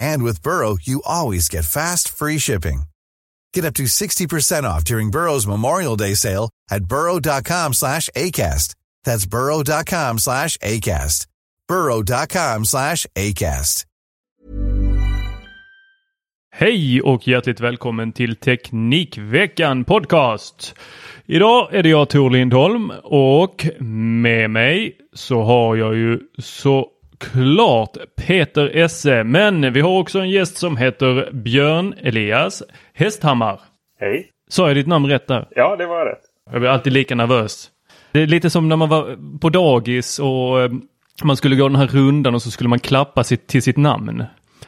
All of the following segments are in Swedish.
And with Burrow, you always get fast, free shipping. Get up to 60% off during Burrow's Memorial Day sale at burrow.com slash ACAST. That's burrow.com slash ACAST. burrow.com slash ACAST. Hej och hjärtligt välkommen till Teknikveckan Podcast. Idag är det jag Tor Lindholm och med mig så har jag ju så såklart Peter Esse. Men vi har också en gäst som heter Björn Elias Hästhammar. Hej. Sa jag ditt namn rätt där? Ja, det var rätt. Jag blir alltid lika nervös. Det är lite som när man var på dagis och eh, man skulle gå den här rundan och så skulle man klappa sitt, till sitt namn.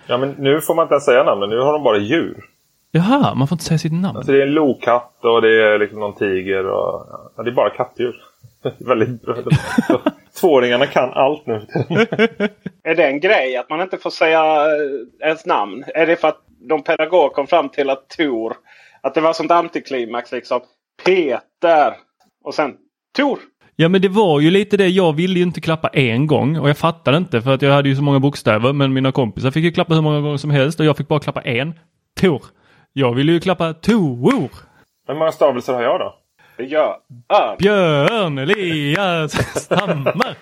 Ja, men nu får man inte ens säga namnen. Nu har de bara djur. Jaha, man får inte säga sitt namn. Alltså det är en lokatt och det är liksom någon tiger och... Ja, det är bara kattdjur. Väldigt bra. Tvååringarna kan allt nu. Är det en grej att man inte får säga eh, ens namn? Är det för att de pedagog kom fram till att Tor... Att det var sånt antiklimax liksom. Peter! Och sen Tor! Ja men det var ju lite det, jag ville ju inte klappa en gång och jag fattade inte för att jag hade ju så många bokstäver men mina kompisar fick ju klappa hur många gånger som helst och jag fick bara klappa en. Tor. Jag ville ju klappa Tor. Hur många stavelser har jag då? Björn. Örn. Björn Elias Hammar.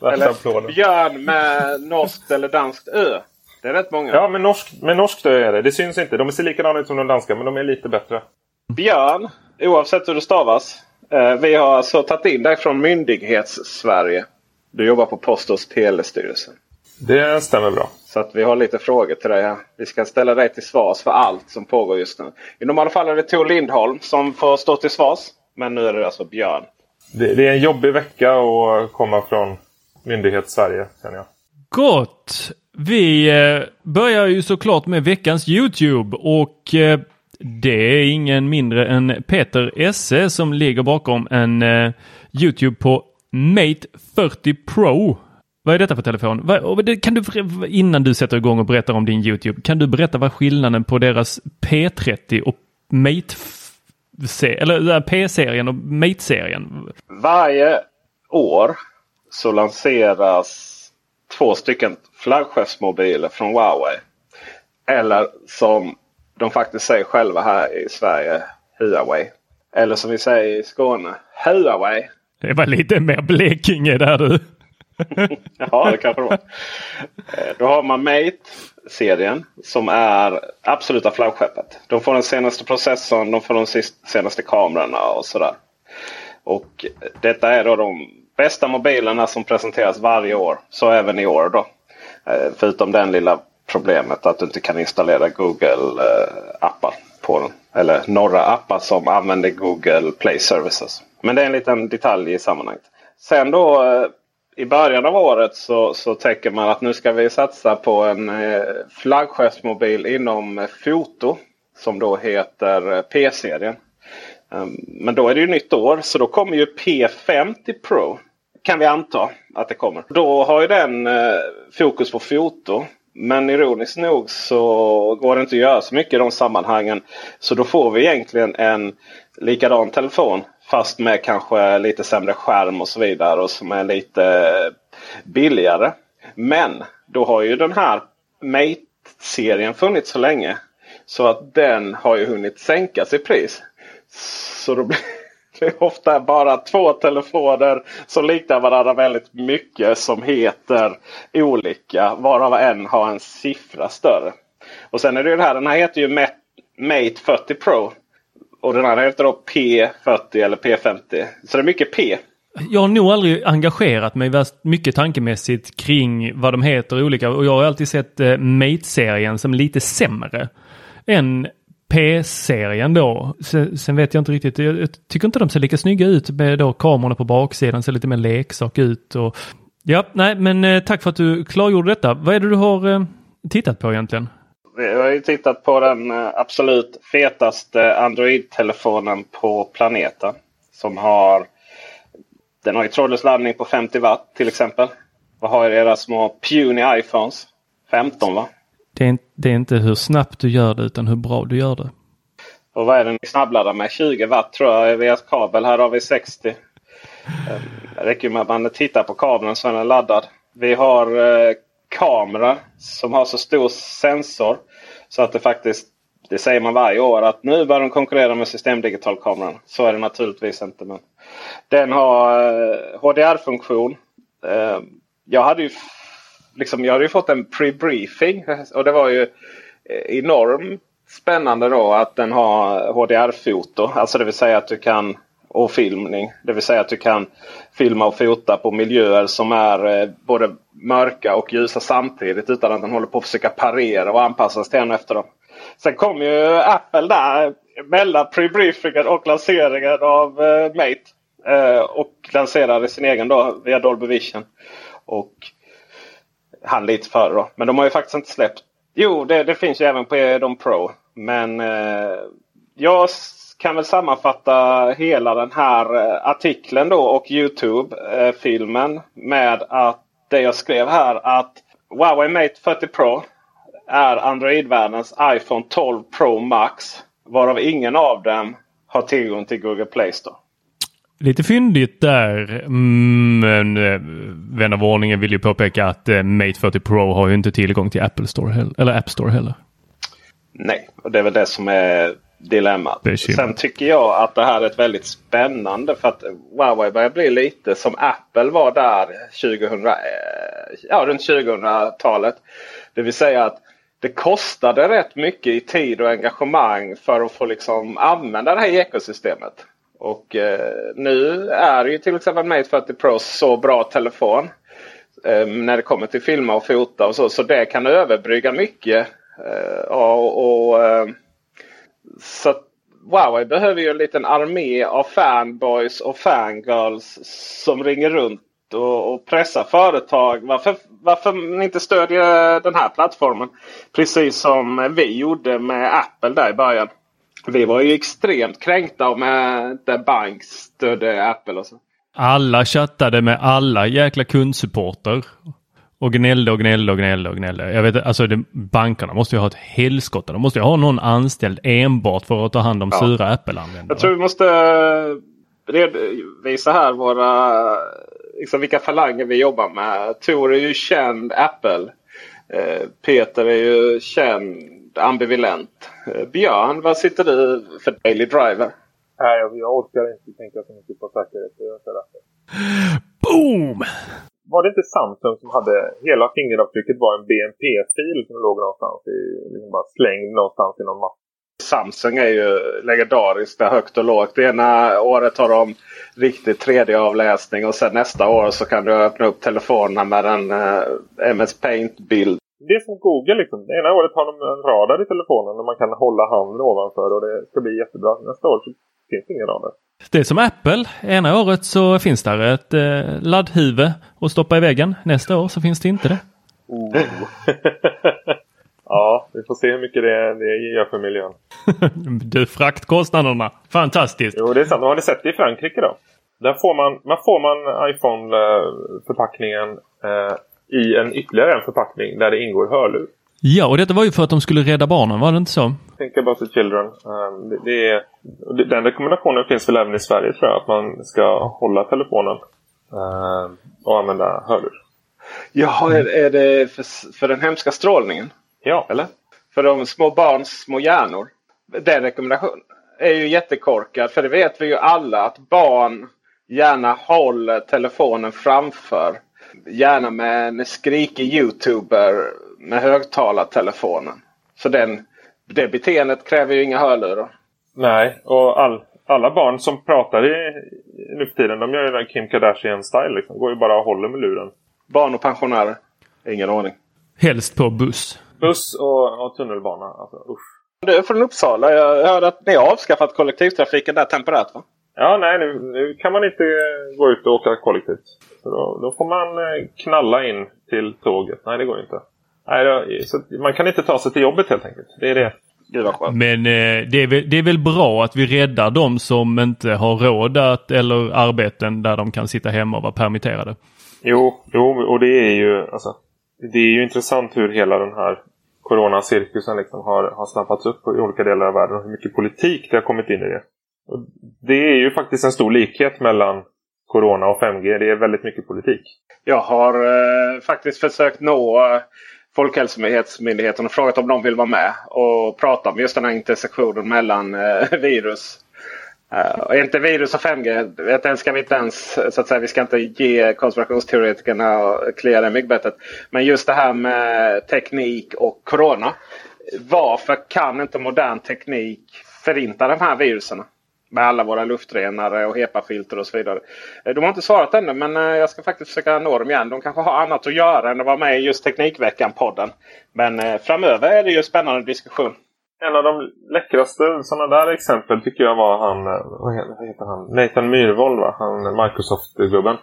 Värsta Eller. Björn med norskt eller danskt ö. Det är rätt många. Ja, men norsk, med norskt ö är det. Det syns inte. De ser likadana ut som de danska, men de är lite bättre. Björn, oavsett hur det stavas. Eh, vi har alltså tagit in dig från Myndighets-Sverige. Du jobbar på Post och telestyrelsen. Det stämmer bra. Så att vi har lite frågor till dig. Vi ska ställa dig till svars för allt som pågår just nu. I normala fall är det Tor Lindholm som får stå till svars. Men nu är det alltså Björn. Det, det är en jobbig vecka att komma från myndighet Sverige, känner jag. Gott! Vi eh, börjar ju såklart med veckans Youtube och eh, det är ingen mindre än Peter Esse som ligger bakom en eh, Youtube på Mate 40 Pro. Vad är detta för telefon? Vad- Kan du, innan du sätter igång och berättar om din Youtube, kan du berätta vad skillnaden på deras P30 och Mate eller här P-serien och Mate-serien? Varje år så lanseras två stycken flaggskeppsmobiler från Huawei. Eller som de faktiskt säger själva här i Sverige, Huawei. Eller som vi säger i Skåne, Huawei. Det var lite mer Blekinge där du. Ja, det kanske det var. Eh, då har man Mate-serien som är absoluta flaggskeppet. De får den senaste processorn, de får de senaste kamerorna och sådär. Och detta är då de bästa mobilerna som presenteras varje år. Så även i år då. Eh, förutom den lilla problemet att du inte kan installera Google-appar eh, på den. Eller några appar som använder Google Play Services. Men det är en liten detalj i sammanhanget. Sen då i början av året så, så tänker man att nu ska vi satsa på en eh, flaggskeppsmobil inom eh, foto. Som då heter eh, P-serien. Um, men då är det ju nytt år så då kommer ju P50 Pro. Kan vi anta att det kommer. Då har ju den eh, fokus på foto. Men ironiskt nog så går det inte att göra så mycket i de sammanhangen. Så då får vi egentligen en likadan telefon Fast med kanske lite sämre skärm och så vidare och som är lite billigare. Men då har ju den här Mate-serien funnits så länge. Så att den har ju hunnit sänkas i pris. Så då blir det ofta bara två telefoner som liknar varandra väldigt mycket. Som heter olika. Varav en har en siffra större. Och sen är det ju det här. Den här heter ju Mate 40 Pro. Och den andra heter då P40 eller P50. Så det är mycket P. Jag har nog aldrig engagerat mig mycket tankemässigt kring vad de heter olika och jag har alltid sett eh, Mate-serien som lite sämre än P-serien då. Sen, sen, vet jag inte riktigt. Jag, jag, tycker inte de ser lika snygga ut med då kamerorna på baksidan. Ser lite mer leksak ut. Och, ja, nej, men eh, tack för att du klargjorde detta. Vad är det du har eh, tittat på egentligen? Jag har ju tittat på den eh, absolut fetaste Android-telefonen på planeten. Som har den har ju trådlös laddning på 50 watt till exempel. Vad har era små puny iPhones? 15 va? Det är, det är inte hur snabbt du gör det utan hur bra du gör det. Och vad är det ni snabbladdar med? 20 watt tror jag via kabel. Här har vi 60. Det räcker med att man tittar på kabeln så är den laddad. Vi har eh, kamera som har så stor sensor så att det faktiskt det säger man varje år att nu börjar de konkurrera med systemdigitalkameran. Så är det naturligtvis inte. Men den har eh, HDR-funktion. Eh, jag hade ju liksom, jag hade ju fått en pre-briefing och det var ju eh, enormt spännande då att den har HDR-foto. Alltså det vill säga att du kan och filmning. Det vill säga att du kan filma och fota på miljöer som är eh, både mörka och ljusa samtidigt utan att den håller på att försöka parera och anpassas till en efter dem. Sen kom ju Apple där mellan pre-briefingen och lanseringen av eh, Mate. Eh, och lanserade sin egen då via Dolby Vision. Och han lite före då. Men de har ju faktiskt inte släppt. Jo, det, det finns ju även på de Pro. Men eh, jag kan väl sammanfatta hela den här eh, artikeln då och Youtube-filmen med att det jag skrev här att Huawei Mate 40 Pro är Android-världens iPhone 12 Pro Max. Varav ingen av dem har tillgång till Google Play Store. Lite fyndigt där. Men eh, vän av ordningen vill ju påpeka att eh, Mate 40 Pro har ju inte tillgång till Apple Store eller App Store heller. Nej, och det är väl det som är dilemmat. Sen tycker jag att det här är ett väldigt spännande för att Huawei börjar bli lite som Apple var där 2000, eh, ja, runt 2000-talet. Det vill säga att det kostade rätt mycket i tid och engagemang för att få liksom använda det här ekosystemet. Och eh, nu är ju till exempel Mate 40 Pro så bra telefon. Eh, när det kommer till filma och fota och så. Så det kan överbrygga mycket. Eh, och, och eh, så Huawei behöver ju en liten armé av fanboys och fangirls som ringer runt och, och pressar företag. Varför, varför ni inte stödjer den här plattformen? Precis som vi gjorde med Apple där i början. Vi var ju extremt kränkta om inte bank stödde Apple och så. Alla chattade med alla jäkla kundsupporter. Och gnällde och gnällde och gnällde och gnällde. Jag vet alltså det, bankerna måste ju ha ett helskotta. De måste ju ha någon anställd enbart för att ta hand om ja. sura Apple-användare. Jag tror vi måste redovisa här våra, liksom vilka falanger vi jobbar med. Tor är ju känd Apple. Eh, Peter är ju känd ambivalent. Eh, Björn, vad sitter du för Daily Driver? Nej, jag, jag orkar inte tänka så mycket på säkerhet. Jag Boom! Var det inte Samsung som hade hela fingeravtrycket var en BMP-fil som låg någonstans i, liksom bara slängd någonstans i någon mapp? Samsung är ju legendariskt högt och lågt. Det ena året har de riktig 3D-avläsning och sen nästa år så kan du öppna upp telefonen med en eh, MS Paint-bild. Det är som Google liksom. Det ena året har de en radar i telefonen där man kan hålla handen ovanför och det ska bli jättebra. Nästa år så finns det ingen radar. Det är som Apple. Ena året så finns där ett eh, laddhuvud att stoppa i väggen. Nästa år så finns det inte det. Oh. ja, vi får se hur mycket det, det gör för miljön. du, fraktkostnaderna. Fantastiskt! Jo, det är sant. Har ni sett det i Frankrike då? Där får man, man får man iPhone-förpackningen eh, i en ytterligare en förpackning där det ingår hörlur. Ja, och detta var ju för att de skulle rädda barnen, var det inte så? Think about the children. Um, det, det är, den rekommendationen finns väl även i Sverige tror jag. Att man ska hålla telefonen uh, och använda hörlur. Jaha, är, är det för, för den hemska strålningen? Ja. Eller? För de små barns små hjärnor. Den rekommendationen är ju jättekorkad. För det vet vi ju alla att barn gärna håller telefonen framför. Gärna med en skrikig youtuber med högtalartelefonen. Så den, det beteendet kräver ju inga hörlurar. Nej, och all, alla barn som pratar i, nu för tiden, de gör ju den Kim Kardashian-style. Liksom. Går ju bara och håller med luren. Barn och pensionärer? Ingen aning. Helst på buss. Buss och, och tunnelbana. Alltså, usch. Du är från Uppsala. Jag hörde att ni har avskaffat kollektivtrafiken där temporärt va? Ja, nej nu, nu kan man inte gå ut och åka kollektivt. Så då, då får man eh, knalla in till tåget. Nej, det går inte. Nej, då, så man kan inte ta sig till jobbet helt enkelt. Det är det. Gud vad skönt. Men eh, det, är väl, det är väl bra att vi räddar de som inte har råd att, eller arbeten där de kan sitta hemma och vara permitterade. Jo, jo och det är ju alltså, det är ju intressant hur hela den här coronacirkusen liksom har, har snappats upp i olika delar av världen och hur mycket politik det har kommit in i det. Och det är ju faktiskt en stor likhet mellan Corona och 5G. Det är väldigt mycket politik. Jag har eh, faktiskt försökt nå eh, Folkhälsomyndigheten och frågat om de vill vara med och prata om just den här intersektionen mellan eh, virus. Uh, inte virus och 5G. Den ska vi inte ens, så att säga, vi ska inte ge konspirationsteoretikerna och klia det myggbettet. Men just det här med teknik och corona. Varför kan inte modern teknik förinta de här virusen? Med alla våra luftrenare och HEPA-filter och så vidare. Eh, de har inte svarat ännu men eh, jag ska faktiskt försöka nå dem igen. De kanske har annat att göra än att vara med i just Teknikveckan-podden. Men eh, framöver är det ju en spännande diskussion. En av de läckraste sådana där exempel tycker jag var han, vad heter han? Nathan Myhrvold va? Han Microsoft-gubben.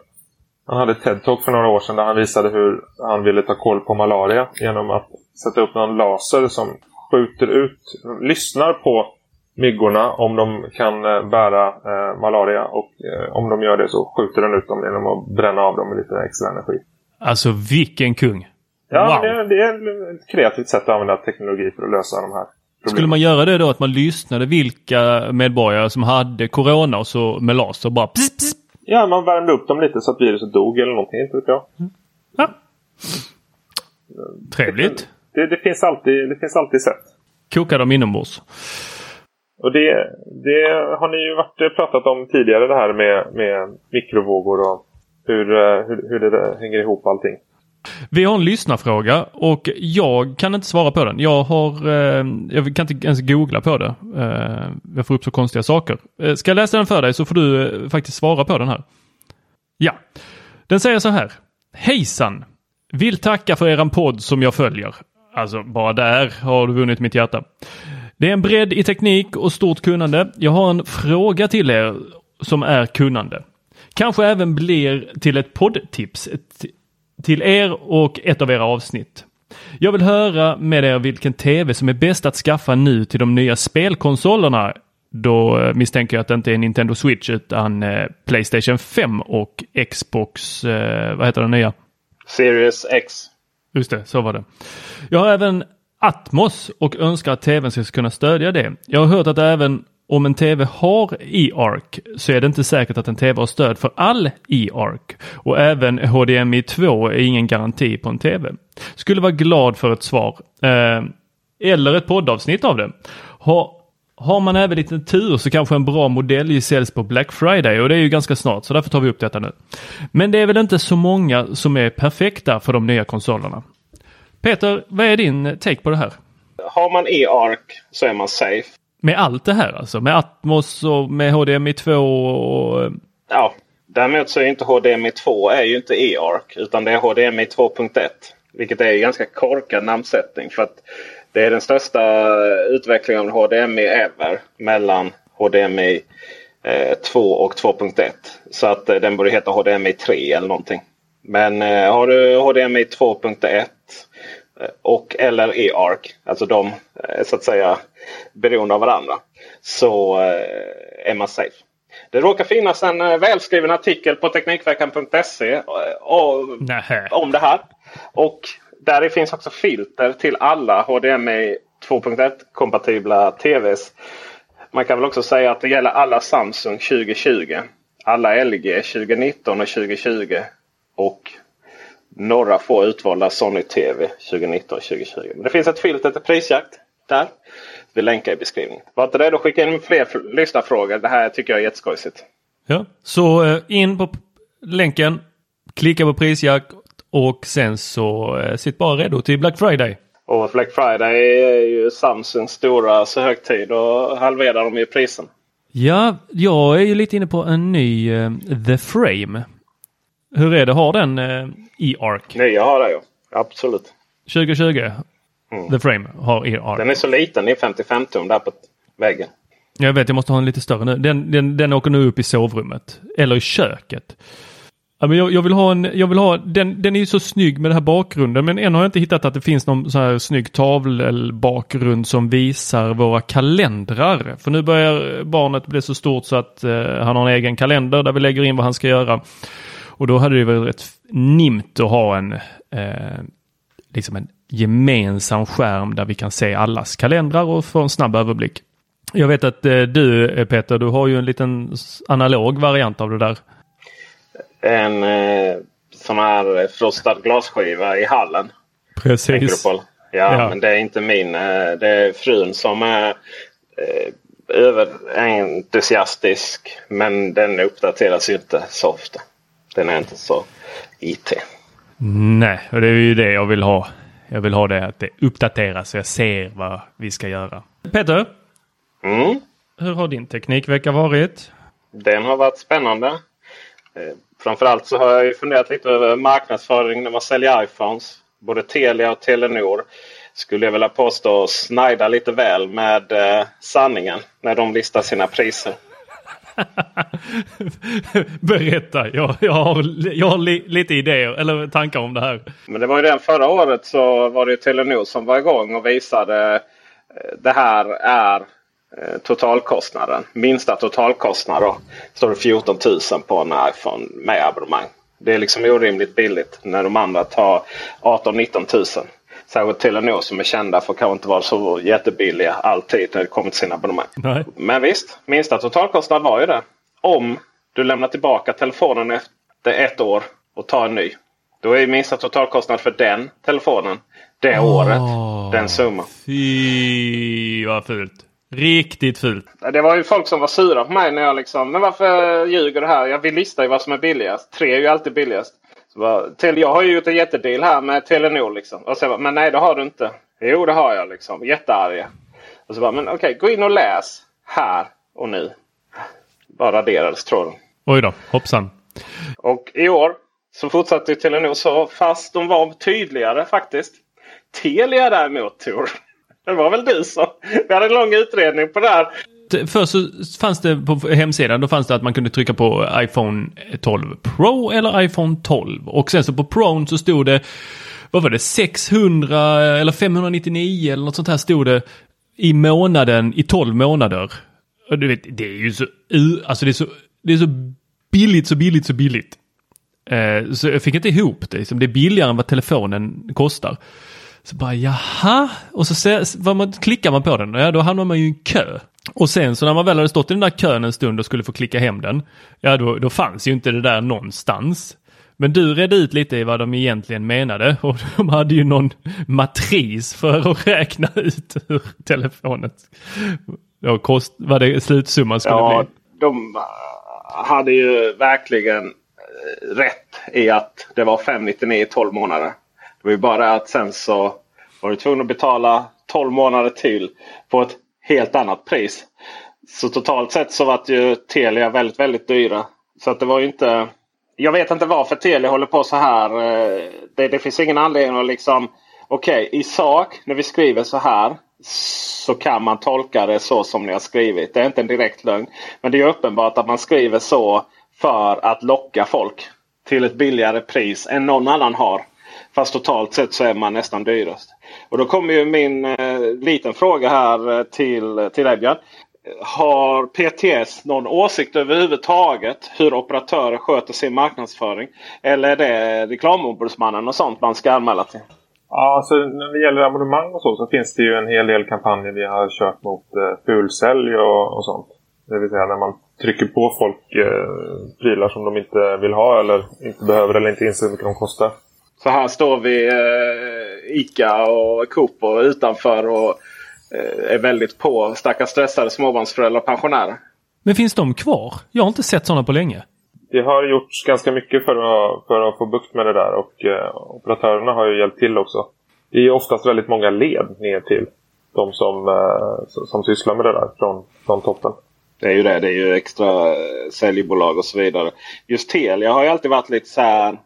Han hade TED-talk för några år sedan där han visade hur han ville ta koll på malaria genom att sätta upp någon laser som skjuter ut, lyssnar på myggorna om de kan eh, bära eh, malaria och eh, om de gör det så skjuter den ut dem genom att bränna av dem med lite extra energi. Alltså vilken kung! Ja, wow. det, det, är ett kreativt sätt att använda teknologi för att lösa de här problemen. Skulle man göra det då att man lyssnade vilka medborgare som hade corona och så med laser bara pss, pss. Ja, man värmde upp dem lite så att viruset dog eller någonting, inte vet jag. Ja. Trevligt. Det, det, finns alltid, det finns alltid sätt. Koka dem inombords. Och det, det har ni ju varit, pratat om tidigare det här med, med mikrovågor och hur, eh, hur, hur det hänger ihop allting. Vi har en lyssnarfråga och jag kan inte svara på den. Jag har, eh, jag kan inte ens googla på det. Eh, jag får upp så konstiga saker. Eh, ska jag läsa den för dig så får du eh, faktiskt svara på den här. Ja, den säger så här. Hejsan! Vill tacka för eran podd som jag följer. Alltså bara där har du vunnit mitt hjärta. Det är en bredd i teknik och stort kunnande. Jag har en fråga till er som är kunnande. Kanske även blir till ett poddtips till er och ett av era avsnitt. Jag vill höra med er vilken tv som är bäst att skaffa nu till de nya spelkonsolerna. Då misstänker jag att det inte är Nintendo Switch utan eh, Playstation 5 och Xbox, eh, vad heter den nya? Series X. Just det, så var det. Jag har även Atmos och önskar att tvn ska kunna stödja det. Jag har hört att även om en TV har eArc så är det inte säkert att en TV har stöd för all eArc. Och även HDMI 2 är ingen garanti på en TV. Skulle vara glad för ett svar. Eh, eller ett poddavsnitt av det. Ha, har man även lite tur så kanske en bra modell säljs på Black Friday och det är ju ganska snart så därför tar vi upp detta nu. Men det är väl inte så många som är perfekta för de nya konsolerna. Peter, vad är din take på det här? Har man e-arc så är man safe. Med allt det här alltså? Med Atmos och med HDMI 2 och... Ja, däremot så är inte HDMI 2 är ju inte e-arc utan det är HDMI 2.1. Vilket är en ganska korkad namnsättning för att det är den största utvecklingen av HDMI ever mellan HDMI 2 och 2.1. Så att den borde heta HDMI 3 eller någonting. Men har du HDMI 2.1 och eller e-arc, alltså de så att säga beroende av varandra, så är man safe. Det råkar finnas en välskriven artikel på Teknikveckan.se om det här. Och där finns också filter till alla HDMI 2.1 kompatibla TVs. Man kan väl också säga att det gäller alla Samsung 2020. Alla LG 2019 och 2020. Och några få utvalda Sony TV 2019 och 2020. Men det finns ett filter till prisjakt där. Vi länkar i beskrivningen. Var inte rädd att skicka in fler lyssnarfrågor. Det här tycker jag är jätteskojsigt. Ja, så eh, in på länken, klicka på prisjakt och sen så eh, sitt bara redo till Black Friday. Och Black Friday är ju Samsungs stora så högtid och halverar de ju prisen. Ja, jag är ju lite inne på en ny uh, The Frame. Hur är det? Har den uh, e-arc? Jag har det ju. Absolut. 2020? Mm. The Frame har e-arc. Den är så liten. Det är 55 tum där på väggen. Jag vet, jag måste ha en lite större nu. Den, den, den åker nu upp i sovrummet. Eller i köket. Jag, jag, vill ha en, jag vill ha, den, den är ju så snygg med den här bakgrunden men än har jag inte hittat att det finns någon så här snygg tavelbakgrund som visar våra kalendrar. För nu börjar barnet bli så stort så att uh, han har en egen kalender där vi lägger in vad han ska göra. Och då hade det varit rätt nimt att ha en, uh, liksom en gemensam skärm där vi kan se allas kalendrar och få en snabb överblick. Jag vet att uh, du Peter, du har ju en liten analog variant av det där en eh, sån här frostad glasskiva i hallen. Precis. Ja, ja, men det är inte min. Eh, det är frun som är eh, överentusiastisk. Men den uppdateras inte så ofta. Den är inte så IT. Nej, och det är ju det jag vill ha. Jag vill ha det att det uppdateras så jag ser vad vi ska göra. Peter? Mm? Hur har din teknikvecka varit? Den har varit spännande. Eh, framförallt så har jag ju funderat lite över marknadsföring när man säljer iPhones. Både Telia och Telenor skulle jag vilja påstå snajda lite väl med eh, sanningen när de listar sina priser. Berätta, jag, jag har, jag har li, lite idéer eller tankar om det här. Men det var ju den förra året så var det Telenor som var igång och visade eh, det här är eh, totalkostnaden. Minsta totalkostnad då står det 14 000 på en iPhone med abonnemang. Det är liksom orimligt billigt när de andra tar 18-19 000. Särskilt Telenor som är kända för att kanske inte vara så jättebilliga alltid när det kommer till sina abonnemang. Nej. Men visst, minsta totalkostnad var ju det. Om du lämnar tillbaka telefonen efter ett år och tar en ny. Då är minsta totalkostnad för den telefonen det oh, året den summan. Fy vad fult. Riktigt fult. Det var ju folk som var sura på mig när jag liksom. Men varför ljuger du här? Jag vill lista ju vad som är billigast. Tre är ju alltid billigast. Jag har ju gjort en jättedeal här med Telenor liksom. Och så bara, men nej det har du inte. Jo det har jag liksom. Jättearga. Och så bara, men okej okay, gå in och läs här och nu. Bara raderades tråden. Oj då, hoppsan. Och i år så fortsatte Telenor så fast de var tydligare faktiskt. Telia däremot Tor. Det var väl du som... Vi hade en lång utredning på det här. Först så fanns det på hemsidan, då fanns det att man kunde trycka på iPhone 12 Pro eller iPhone 12. Och sen så på Pro så stod det, vad var det, 600 eller 599 eller något sånt här stod det i månaden i 12 månader. Och du vet, det är ju så, alltså det är så, det är så billigt, så billigt, så billigt. Eh, så jag fick inte ihop det. Liksom. Det är billigare än vad telefonen kostar. Så bara jaha, och så ser, man, klickar man på den, ja då hamnar man ju i en kö. Och sen så när man väl hade stått i den där kön en stund och skulle få klicka hem den, ja då, då fanns ju inte det där någonstans. Men du redde ut lite i vad de egentligen menade och de hade ju någon matris för att räkna ut hur telefonen, ja, kost, vad det slutsumman skulle ja, bli. De hade ju verkligen rätt i att det var 599 i 12 månader. Det var ju bara att sen så var du tvungen att betala 12 månader till på ett helt annat pris. Så totalt sett så var ju Telia väldigt, väldigt dyra. Så att det var ju inte... Jag vet inte varför Telia håller på så här. Eh, det, det finns ingen anledning att liksom... Okej, okay, i sak när vi skriver så här så kan man tolka det så som ni har skrivit. Det är inte en direkt lögn. Men det är uppenbart att man skriver så för att locka folk till ett billigare pris än någon annan har. Fast totalt sett så är man nästan dyrast. Och då kommer ju min eh, liten fråga här eh, till, till dig Björn. Har PTS någon åsikt överhuvudtaget hur operatörer sköter sin marknadsföring? Eller är det reklamombudsmannen och sånt man ska anmäla till? Ja, alltså när det gäller abonnemang och så så finns det ju en hel del kampanjer vi har kört mot eh, fulsälj och, och sånt. Det vill säga när man trycker på folk eh, prylar som de inte vill ha eller inte behöver eller inte inser hur mycket de kostar. Så här står vi eh, ICA och Coop och utanför och eh, är väldigt på stackars stressade småbarnsföräldrar och pensionärer. Men finns de kvar? Jag har inte sett sådana på länge. Det har gjorts ganska mycket för att, för att få bukt med det där och eh, operatörerna har ju hjälpt till också. Det är oftast väldigt många led ner till de som, eh, som sysslar med det där från, från toppen. Det är ju det. Det är ju extra säljbolag och så vidare. Just Telia har ju alltid varit lite så här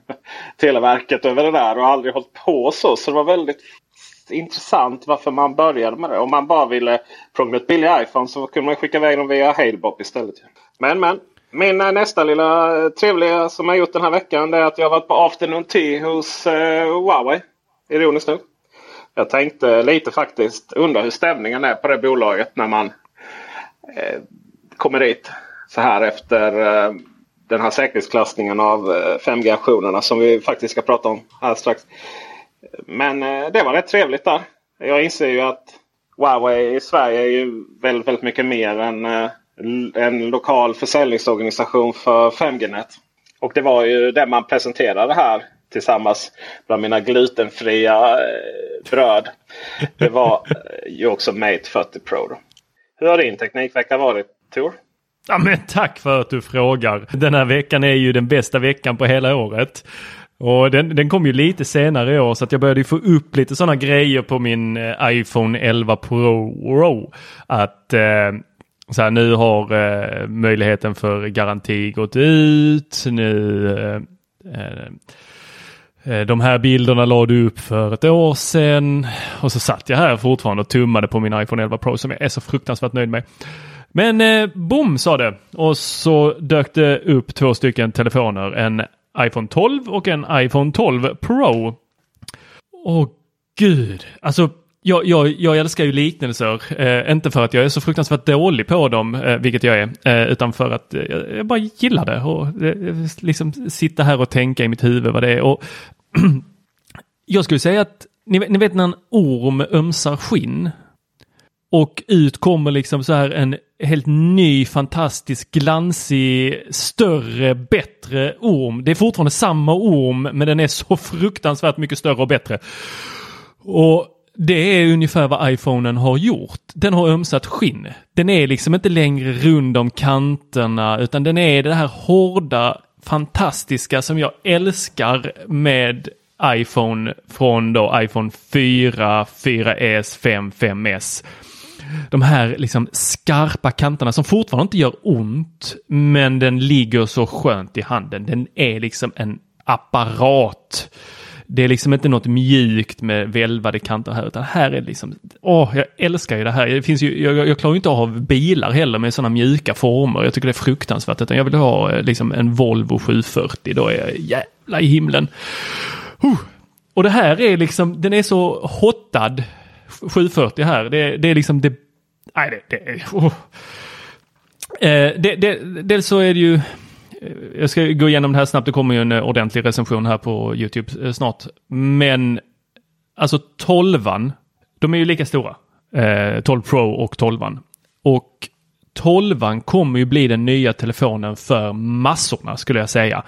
Televerket över det där och aldrig hållit på så. Så det var väldigt intressant varför man började med det. Om man bara ville prångla ut billig iPhone så kunde man skicka iväg dem via Halebop istället. Men men. Min eh, nästa lilla eh, trevliga som jag gjort den här veckan det är att jag varit på afternoon tea hos eh, Huawei. Ironiskt nog. Jag tänkte lite faktiskt undra hur stämningen är på det bolaget när man eh, kommer dit så här efter eh, den här säkerhetsklassningen av eh, 5G-aktionerna som vi faktiskt ska prata om här strax. Men eh, det var rätt trevligt där. Jag inser ju att Huawei i Sverige är ju väldigt, väldigt mycket mer än eh, en lokal försäljningsorganisation för 5G-nät. Och det var ju det man presenterade här tillsammans bland mina glutenfria bröd. Det var ju också Mate 40 Pro. Då. Hur har din teknikvecka varit Tor? Ja, men tack för att du frågar. Den här veckan är ju den bästa veckan på hela året. Och den, den kom ju lite senare i år så att jag började få upp lite sådana grejer på min eh, iPhone 11 Pro. Att eh, så här, nu har eh, möjligheten för garanti gått ut. Nu eh, eh, eh de här bilderna lade du upp för ett år sedan och så satt jag här fortfarande och tummade på min iPhone 11 Pro som jag är så fruktansvärt nöjd med. Men eh, bom sa det och så dök det upp två stycken telefoner. En iPhone 12 och en iPhone 12 Pro. Åh gud, alltså jag, jag, jag älskar ju liknelser. Eh, inte för att jag är så fruktansvärt dålig på dem, eh, vilket jag är, eh, utan för att eh, jag bara gillar det. Och eh, liksom sitta här och tänka i mitt huvud vad det är. Och jag skulle säga att ni, ni vet när en orm ömsar skinn och ut kommer liksom så här en helt ny, fantastisk, glansig, större, bättre orm. Det är fortfarande samma orm, men den är så fruktansvärt mycket större och bättre. Och det är ungefär vad iPhonen har gjort. Den har ömsat skinn. Den är liksom inte längre rund om kanterna, utan den är det här hårda, fantastiska som jag älskar med iPhone från då iPhone 4, 4S, 5, 5S de här liksom skarpa kanterna som fortfarande inte gör ont, men den ligger så skönt i handen. Den är liksom en apparat. Det är liksom inte något mjukt med välvade kanter här, utan här är det liksom, åh, jag älskar ju det här. Det finns ju, jag, jag klarar inte av bilar heller med sådana mjuka former. Jag tycker det är fruktansvärt, utan jag vill ha eh, liksom en Volvo 740, då är jag jävla i himlen. Huh. Och det här är liksom, den är så hottad 740 här. Det, det är liksom det... Nej, det... det oh. eh, det, det, dels så är det ju... Eh, jag ska gå igenom det här snabbt. Det kommer ju en ordentlig recension här på YouTube eh, snart. Men alltså 12 de är ju lika stora. Eh, 12 Pro och 12 Och 12 kommer ju bli den nya telefonen för massorna skulle jag säga.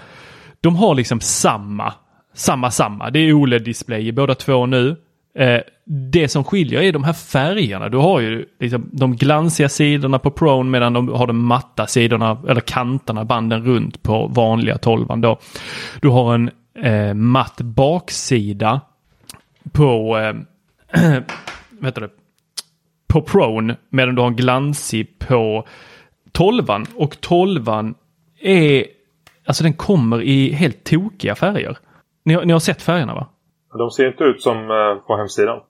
De har liksom samma, samma, samma. Det är OLED-display i båda två nu. Eh, det som skiljer är de här färgerna. Du har ju liksom de glansiga sidorna på Prone medan de har de matta sidorna eller kanterna, banden runt på vanliga 12 då. Du har en eh, matt baksida på eh, vad på Prone medan du har en glansig på 12 och 12 är alltså den kommer i helt tokiga färger. Ni har, ni har sett färgerna va? De ser inte ut som eh, på hemsidan.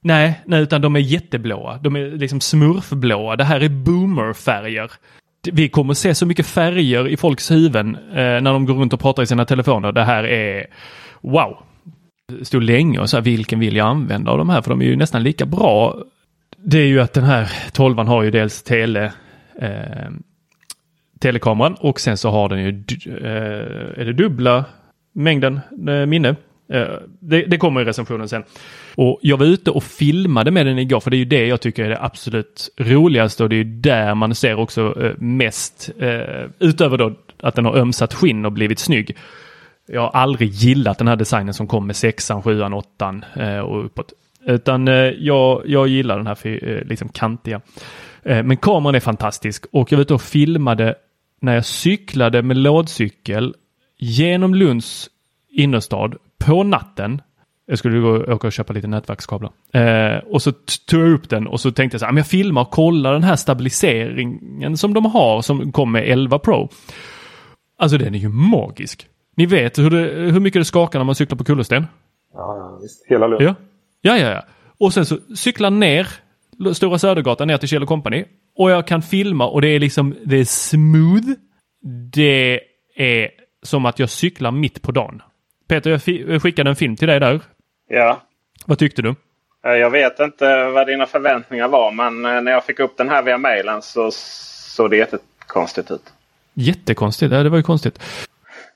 Nej, nej, utan de är jätteblåa. De är liksom smurfblåa. Det här är boomerfärger. Vi kommer se så mycket färger i folks huvuden eh, när de går runt och pratar i sina telefoner. Det här är wow. Det stod länge och så här, vilken vill jag använda av de här? För de är ju nästan lika bra. Det är ju att den här 12 har ju dels tele eh, telekameran och sen så har den ju eh, är det dubbla mängden eh, minne Eh, det, det, kommer i recensionen sen. Och jag var ute och filmade med den igår för det är ju det jag tycker är det absolut roligaste och det är ju där man ser också eh, mest, eh, utöver då att den har ömsat skinn och blivit snygg. Jag har aldrig gillat den här designen som kom med sexan, sjuan, åttan och uppåt. Utan jag, jag gillar den här liksom kantiga. Men kameran är fantastisk och jag var ute och filmade när jag cyklade med lådcykel genom Lunds innerstad på natten. Jag skulle gå, åka och köpa lite nätverkskablar. Eh, och så tog jag upp den och så tänkte jag så här, jag filmar och kollar den här stabiliseringen som de har som kom med 11 Pro. Alltså den är ju magisk. Ni vet hur, det, hur mycket det skakar när man cyklar på kullersten? Ja, visst. Hela Lund. Ja. ja, ja, ja. Och sen så cyklar ner Stora Södergatan ner till Kjell Company. Och jag kan filma och det är liksom, det är smooth. Det är som att jag cyklar mitt på dagen. Peter, jag skickade en film till dig där. Ja. Vad tyckte du? Eh, jag vet inte vad dina förväntningar var men eh, när jag fick upp den här via mejlen så såg det jättekonstigt ut. Jättekonstigt? Ja, det var ju konstigt.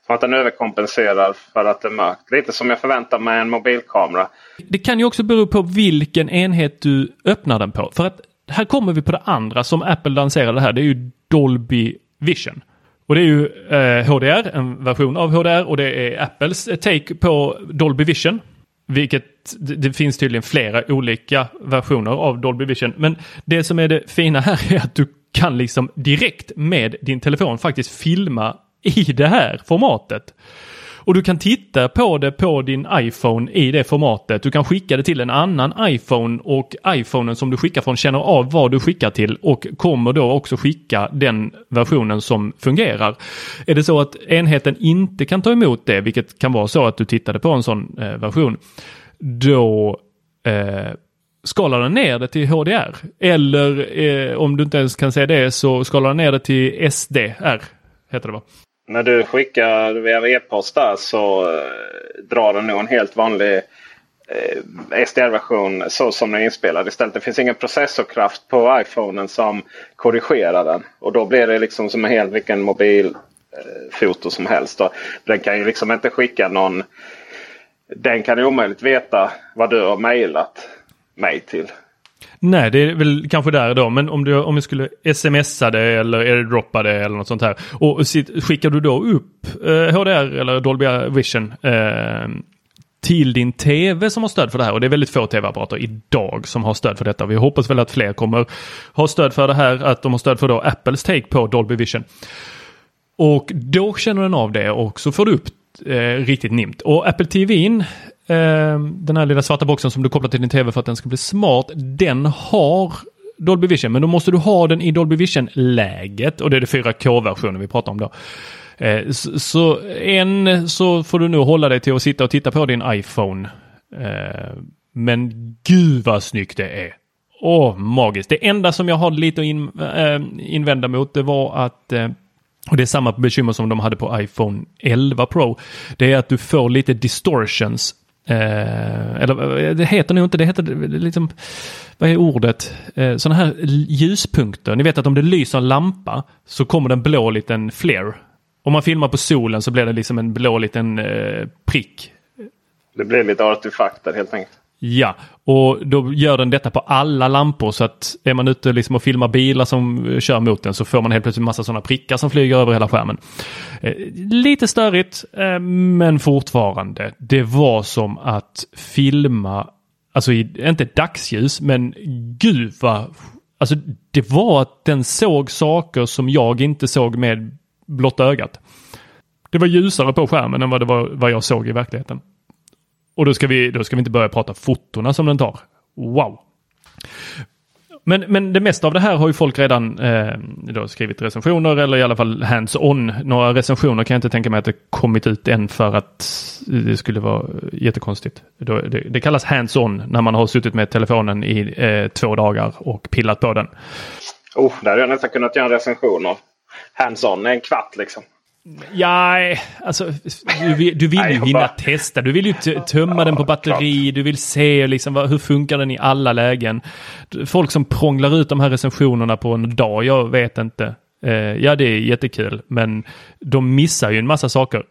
Som att den överkompenserar för att det är mörkt. Lite som jag förväntar mig en mobilkamera. Det kan ju också bero på vilken enhet du öppnar den på. För att här kommer vi på det andra som Apple lanserade här. Det är ju Dolby Vision. Och det är ju eh, HDR, en version av HDR och det är Apples eh, take på Dolby Vision. Vilket det, finns tydligen flera olika versioner av Dolby Vision. Men det som är det fina här är att du kan liksom direkt med din telefon faktiskt filma i det här formatet. Och du kan titta på det på din iPhone i det formatet. Du kan skicka det till en annan iPhone och iPhonen som du skickar från känner av vad du skickar till och kommer då också skicka den versionen som fungerar. Är det så att enheten inte kan ta emot det, vilket kan vara så att du tittade på en sån eh, version, då eh, skalar den ner det till HDR. Eller eh, om du inte ens kan säga det så skalar den ner det till SDR. Heter det va? När du skickar via e-post där så eh, drar den nog en helt vanlig eh, SDR-version så som den är inspelad istället. Det finns ingen processorkraft på iPhonen som korrigerar den. Och då blir det liksom som en helt vilken mobilfoto eh, som helst. Då. Den kan ju liksom inte skicka någon... Den kan ju omöjligt veta vad du har mejlat mig till. Nej, det är väl kanske där då. Men om du, om jag skulle smsa det eller airdroppa det eller något sånt här. Och skickar du då upp eh, HDR eller Dolby Vision eh, till din tv som har stöd för det här. Och det är väldigt få tv-apparater idag som har stöd för detta. Vi hoppas väl att fler kommer ha stöd för det här. Att de har stöd för då Apples take på Dolby Vision. Och då känner den av det och så får du upp eh, riktigt nimt. Och Apple TVn Ehm, den här lilla svarta boxen som du kopplar till din tv för att den ska bli smart, den har Dolby Vision, men då måste du ha den i Dolby Vision-läget och det är det 4K-versionen vi pratar om då. Ehm, så en så får du nu hålla dig till att sitta och titta på din iPhone. Ehm, men gud vad snyggt det är. Åh, magiskt. Det enda som jag har lite att in, invända mot det var att och det är samma bekymmer som de hade på iPhone 11 Pro. Det är att du får lite distortions Eh, eller eh, det heter nog inte, det heter liksom, vad är ordet? Eh, sådana här ljuspunkter. Ni vet att om det lyser en lampa så kommer det en blå liten flare. Om man filmar på solen så blir det liksom en blå liten eh, prick. Det blir lite artefakter helt enkelt. Ja, och då gör den detta på alla lampor så att är man ute liksom och filmar bilar som eh, kör mot den så får man helt plötsligt massa sådana prickar som flyger över hela skärmen. Eh, lite störigt, eh, men fortfarande. Det var som att filma, alltså i, inte dagsljus, men gud vad... Alltså det var att den såg saker som jag inte såg med blotta ögat. Det var ljusare på skärmen än vad det var vad jag såg i verkligheten. Och då ska vi, då ska vi inte börja prata fotona som den tar. Wow! Men, men det mesta av det här har ju folk redan eh, skrivit recensioner eller i alla fall hands-on. Några recensioner kan jag inte tänka mig att det kommit ut än för att det skulle vara jättekonstigt. Det, det, det kallas hands-on när man har suttit med telefonen i eh, två dagar och pillat på den. Oh, där hade jag nästan kunnat göra en recension av. Hands-on är en kvart liksom. Ja, alltså du vill, du vill ju hinna testa. Du vill ju tömma den på batteri. Du vill se liksom, hur funkar den i alla lägen. Folk som prånglar ut de här recensionerna på en dag, jag vet inte. Eh, ja, det är jättekul, men de missar ju en massa saker.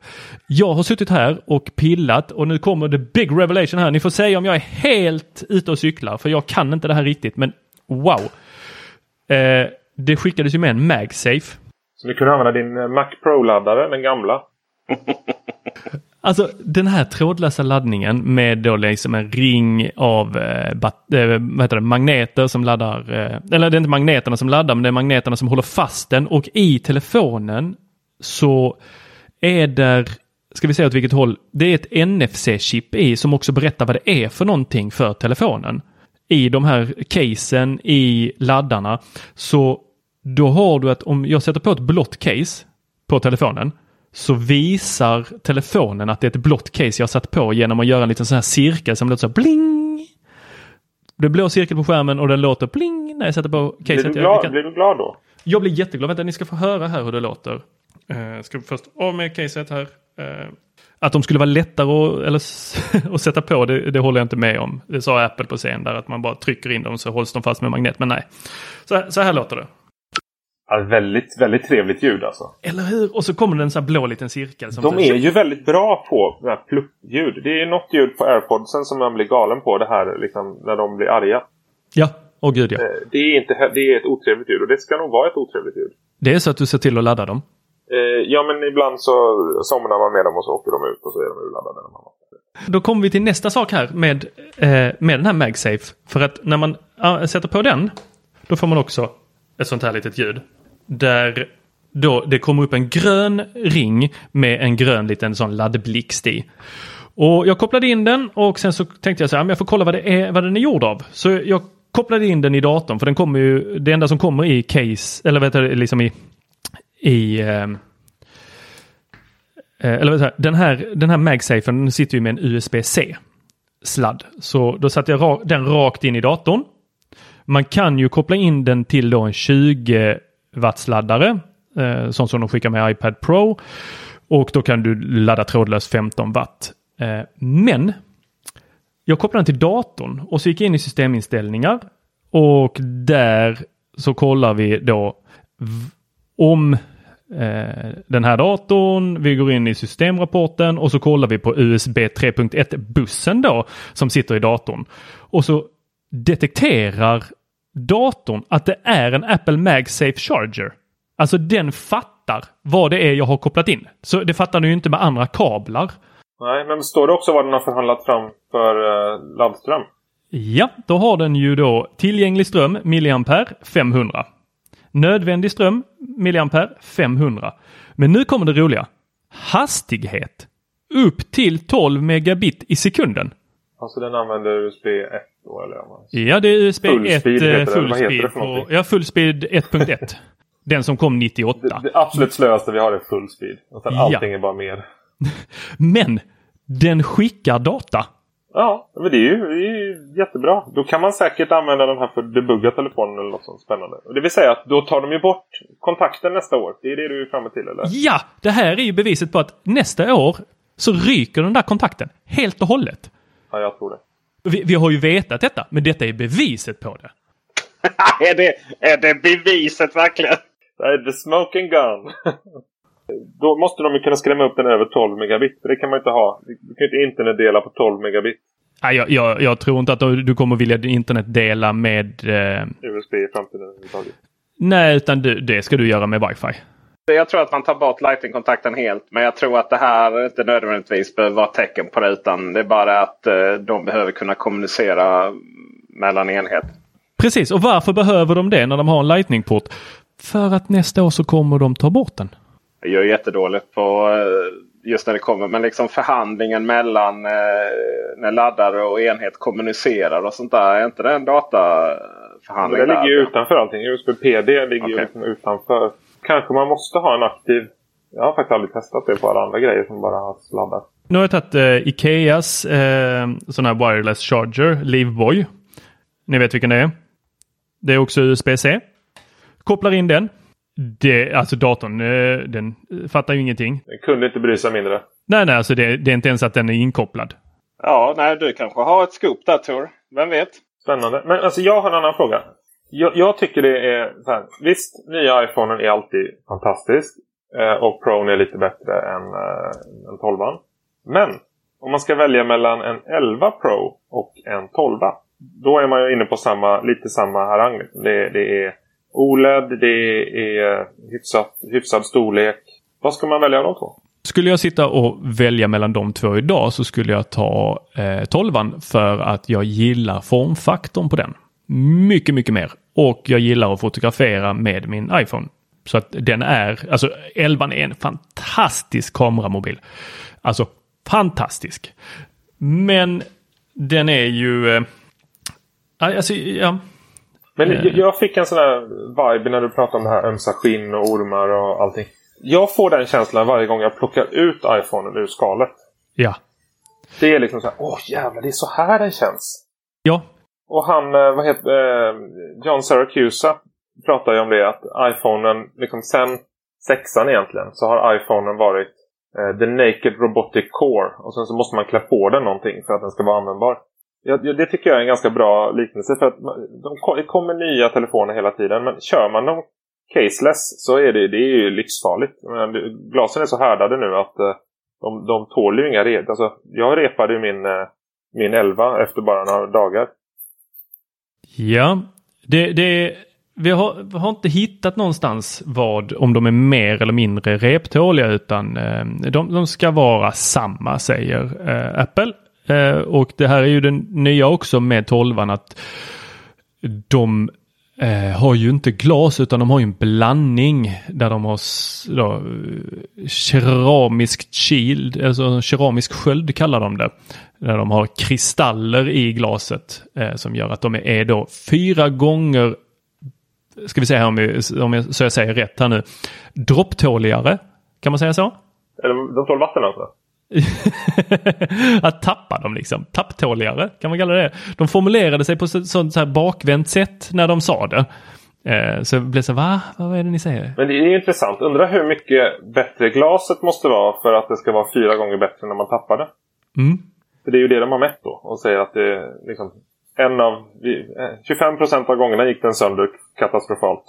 Jag har suttit här och pillat och nu kommer the big revelation här. Ni får säga om jag är helt ute och cyklar, för jag kan inte det här riktigt, men wow. Eh, det skickades ju med en MagSafe. Så du kunde använda din eh, Mac Pro-laddare, den gamla. Alltså den här trådlösa laddningen med då liksom en ring av eh, bat, eh, vad heter det, magneter som laddar, eh, eller det är inte magneterna som laddar men det är magneterna som håller fast den och i telefonen så är där, ska vi se åt vilket håll, det är ett NFC-chip i som också berättar vad det är för någonting för telefonen. I de här casen i laddarna så då har du att om jag sätter på ett blått case på telefonen så visar telefonen att det är ett blått case jag satt på genom att göra en liten sån här cirkel som låter så bling. Det blå cirkel på skärmen och den låter bling när jag sätter på caset. Blir du glad, kan... blir du glad då? Jag blir jätteglad. Vänta, ni ska få höra här hur det låter. Uh, ska först av med caset här. Uh, att de skulle vara lättare att, eller, att sätta på, det, det, håller jag inte med om. Det sa Apple på scen där, att man bara trycker in dem så hålls de fast med magnet. Men nej, så, så här låter det. Ja, väldigt, väldigt trevligt ljud alltså. Eller hur? Och så kommer det en sån här blå liten cirkel. Som De är ju väldigt bra på plupp-ljud. Det är något ljud på airpodsen som man blir galen på. Det här liksom, när de blir arga. Ja, och gud ja. Eh, det är, inte, det är ett otrevligt ljud och det ska nog vara ett otrevligt ljud. Det är så att du ser till att ladda dem? Eh, ja, men ibland så somnar man med dem och så åker de ut och så är de urladdade. När man Då kommer vi till nästa sak här med, eh, med den här MagSafe. För att när man sätter på den, då får man också ett sånt här litet ljud. Där då det kommer upp en grön ring med en grön liten sån laddblixt i. Och jag kopplade in den och sen så tänkte jag så här, jag får kolla vad, det är, vad den är gjord av. Så jag kopplade in den i datorn för den kommer ju, det enda som kommer i case, eller vet du, liksom i, i ehm, eh, eller vet du, den här, den här MagSafen sitter ju med en USB-C sladd. Så då satte jag den rakt in i datorn. Man kan ju koppla in den till då en 20 wattsladdare, eh, sånt som de skickar med iPad Pro. Och då kan du ladda trådlöst 15 watt. Eh, men jag kopplade den till datorn och så gick jag in i systeminställningar och där så kollar vi då om eh, den här datorn. Vi går in i systemrapporten och så kollar vi på USB 3.1 bussen då som sitter i datorn. Och så detekterar datorn att det är en Apple MagSafe Charger. Alltså den fattar vad det är jag har kopplat in. Så det fattar den ju inte med andra kablar. Nej, men står det också vad den har förhandlat fram för uh, laddström? Ja, då har den ju då tillgänglig ström milliampere 500. Nödvändig ström milliampere 500. Men nu kommer det roliga. Hastighet upp till 12 megabit i sekunden. Alltså den använder USB 1 då eller? Ja, det är USB full 1 speed, eh, full. På, ja, full speed 1.1. den som kom 98. Det, det absolut slöaste vi har är full speed. Och sen ja. allting är bara mer. Men den skickar data. Ja, men det är, ju, det är ju jättebra. Då kan man säkert använda den här för att debugga telefonen eller något sånt spännande. Det vill säga att då tar de ju bort kontakten nästa år. Det är det du är framme till eller? Ja, det här är ju beviset på att nästa år så ryker den där kontakten helt och hållet. Ja, jag tror det. Vi, vi har ju vetat detta, men detta är beviset på det. är, det är det beviset verkligen? Det är the smoking gun. Då måste de ju kunna skrämma upp den över 12 megabit. För det kan man inte ha. Du kan inte internet dela på 12 megabit. Nej, jag, jag, jag tror inte att du kommer vilja internet dela med... Eh... USB i framtiden överhuvudtaget. Nej, utan du, det ska du göra med wifi. Jag tror att man tar bort Lightning-kontakten helt. Men jag tror att det här inte nödvändigtvis behöver vara tecken på det. Utan det är bara att eh, de behöver kunna kommunicera mellan enheter. Precis, och varför behöver de det när de har en Lightning-port? För att nästa år så kommer de ta bort den. Jag är jättedåligt på eh, just när det kommer. Men liksom förhandlingen mellan eh, när laddare och enhet kommunicerar och sånt där. Är inte det en dataförhandling? Det ligger ju utanför allting. USB-PD ligger okay. ju liksom utanför kanske man måste ha en aktiv... Jag har faktiskt aldrig testat det på alla andra grejer som bara sladdar. Nu har jag tagit eh, Ikeas eh, sån här wireless charger, Liveboy. Ni vet vilken det är. Det är också USB-C. Kopplar in den. Det, alltså datorn, eh, den fattar ju ingenting. Den kunde inte bry sig mindre. Nej, nej, alltså det, det är inte ens att den är inkopplad. Ja, nej, du kanske har ett scoop där Tor. Vem vet? Spännande. Men alltså jag har en annan fråga. Jag, jag tycker det är så här, Visst, nya iPhonen är alltid fantastisk. Eh, och Pro är lite bättre än, eh, än 12 Men om man ska välja mellan en 11 Pro och en 12 då är man ju inne på samma, lite samma harang. Det, det är OLED, det är hyfsat, hyfsad storlek. Vad ska man välja av de två? Skulle jag sitta och välja mellan de två idag så skulle jag ta eh, 12 för att jag gillar formfaktorn på den. Mycket, mycket mer. Och jag gillar att fotografera med min iPhone. Så att den är, alltså 11 är en fantastisk kameramobil. Alltså fantastisk. Men den är ju... Eh, alltså, ja. Men eh. jag fick en sån här vibe när du pratade om det här ömsa skinn och ormar och allting. Jag får den känslan varje gång jag plockar ut iPhonen ur skalet. Ja. Det är liksom så här, åh jävlar, det är så här den känns. Ja. Och han, eh, vad heter eh, John Syracusa, pratar ju om det att iPhonen, liksom sen sexan egentligen, så har iPhonen varit eh, the naked robotic core. Och sen så måste man klä på den någonting för att den ska vara användbar. Ja, det tycker jag är en ganska bra liknelse för att det kommer nya telefoner hela tiden. Men kör man dem caseless så är det, det är ju livsfarligt. Men glasen är så härdade nu att eh, de, de tål ju inga rep. Alltså, jag repade ju min, eh, min 11 efter bara några dagar. Ja, det, det, vi, har, vi har inte hittat någonstans vad om de är mer eller mindre reptåliga utan eh, de, de ska vara samma säger eh, Apple. Eh, och det här är ju den nya också med 12 att de eh, har ju inte glas utan de har ju en blandning där de har då, keramiskt shield, alltså keramisk sköld kallar de det. Där de har kristaller i glaset eh, som gör att de är då fyra gånger, ska vi se här om, vi, om jag, så jag säger rätt här nu, dropptåligare. Kan man säga så? Eller de tål vatten alltså? att tappa dem liksom. Tapptåligare kan man kalla det. De formulerade sig på ett sånt så här bakvänt sätt när de sa det. Eh, så jag blev så va? Vad är det ni säger? Men det är intressant. Undrar hur mycket bättre glaset måste vara för att det ska vara fyra gånger bättre när man tappar det. Mm. För det är ju det de har mätt då. Och säger att det är liksom en av... 25 eh, procent av gångerna gick den sönder katastrofalt.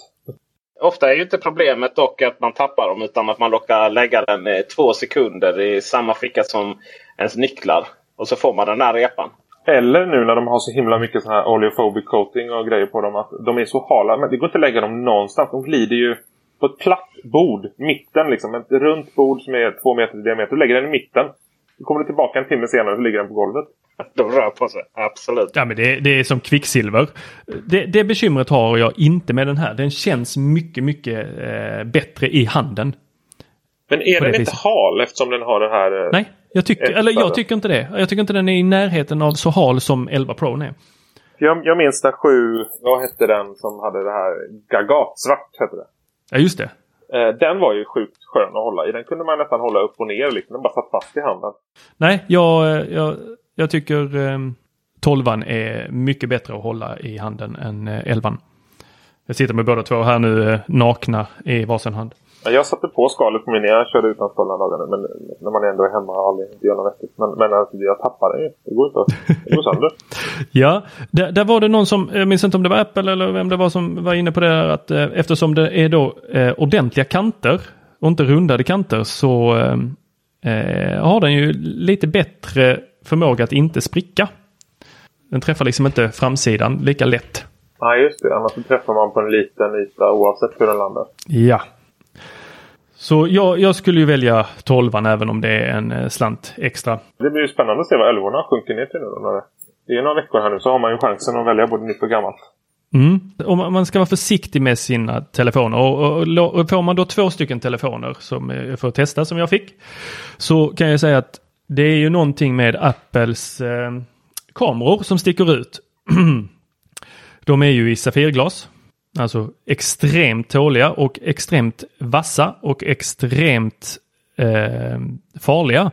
Ofta är ju inte problemet dock att man tappar dem utan att man råkar lägga den två sekunder i samma ficka som ens nycklar. Och så får man den här repan. Eller nu när de har så himla mycket sån här oleophobic coating och grejer på dem att de är så hala. Men det går inte att lägga dem någonstans. De glider ju på ett platt bord. Mitten liksom. Ett runt bord som är två meter i diameter. Du lägger den i mitten. Då kommer du tillbaka en timme senare och ligger den på golvet. De rör på sig, absolut. Ja, men det, det är som kvicksilver. Det, det bekymret har jag inte med den här. Den känns mycket, mycket eh, bättre i handen. Men är den inte hal eftersom den har det här... Eh, Nej, jag tycker, eller jag tycker inte det. Jag tycker inte den är i närheten av så hal som 11 Pro är. Jag, jag minns där sju, vad hette den som hade det här Gagat, svart hette det. Ja, just det. Eh, den var ju sjukt skön att hålla i. Den kunde man nästan hålla upp och ner. Liksom. Den bara satt fast i handen. Nej, jag, eh, jag, jag tycker eh, 12 är mycket bättre att hålla i handen än eh, 11. Jag sitter med båda två här nu eh, nakna i varsin hand. Jag satte på skalet på min jag körde utan skal dagarna. Men när man ändå är hemma och aldrig gör något vettigt. Men, men alltså, jag tappar det ju. Det går inte Det går sönder. ja, där, där, var det någon som, jag minns inte om det var Apple eller vem det var som var inne på det här att eh, eftersom det är då eh, ordentliga kanter och inte rundade kanter så eh, eh, har den ju lite bättre förmåga att inte spricka. Den träffar liksom inte framsidan lika lätt. Nej, just det. Annars träffar man på en liten yta oavsett hur den landar. Ja. Så jag, jag skulle ju välja 12 även om det är en eh, slant extra. Det blir ju spännande att se vad 11 sjunker ner till nu. När det är några veckor här nu så har man ju chansen att välja både nytt och gammalt. Mm. Och man ska vara försiktig med sina telefoner. Och, och, och får man då två stycken telefoner som för att testa som jag fick. Så kan jag säga att det är ju någonting med Apples eh, kameror som sticker ut. De är ju i safirglas. Alltså extremt tåliga och extremt vassa och extremt eh, farliga.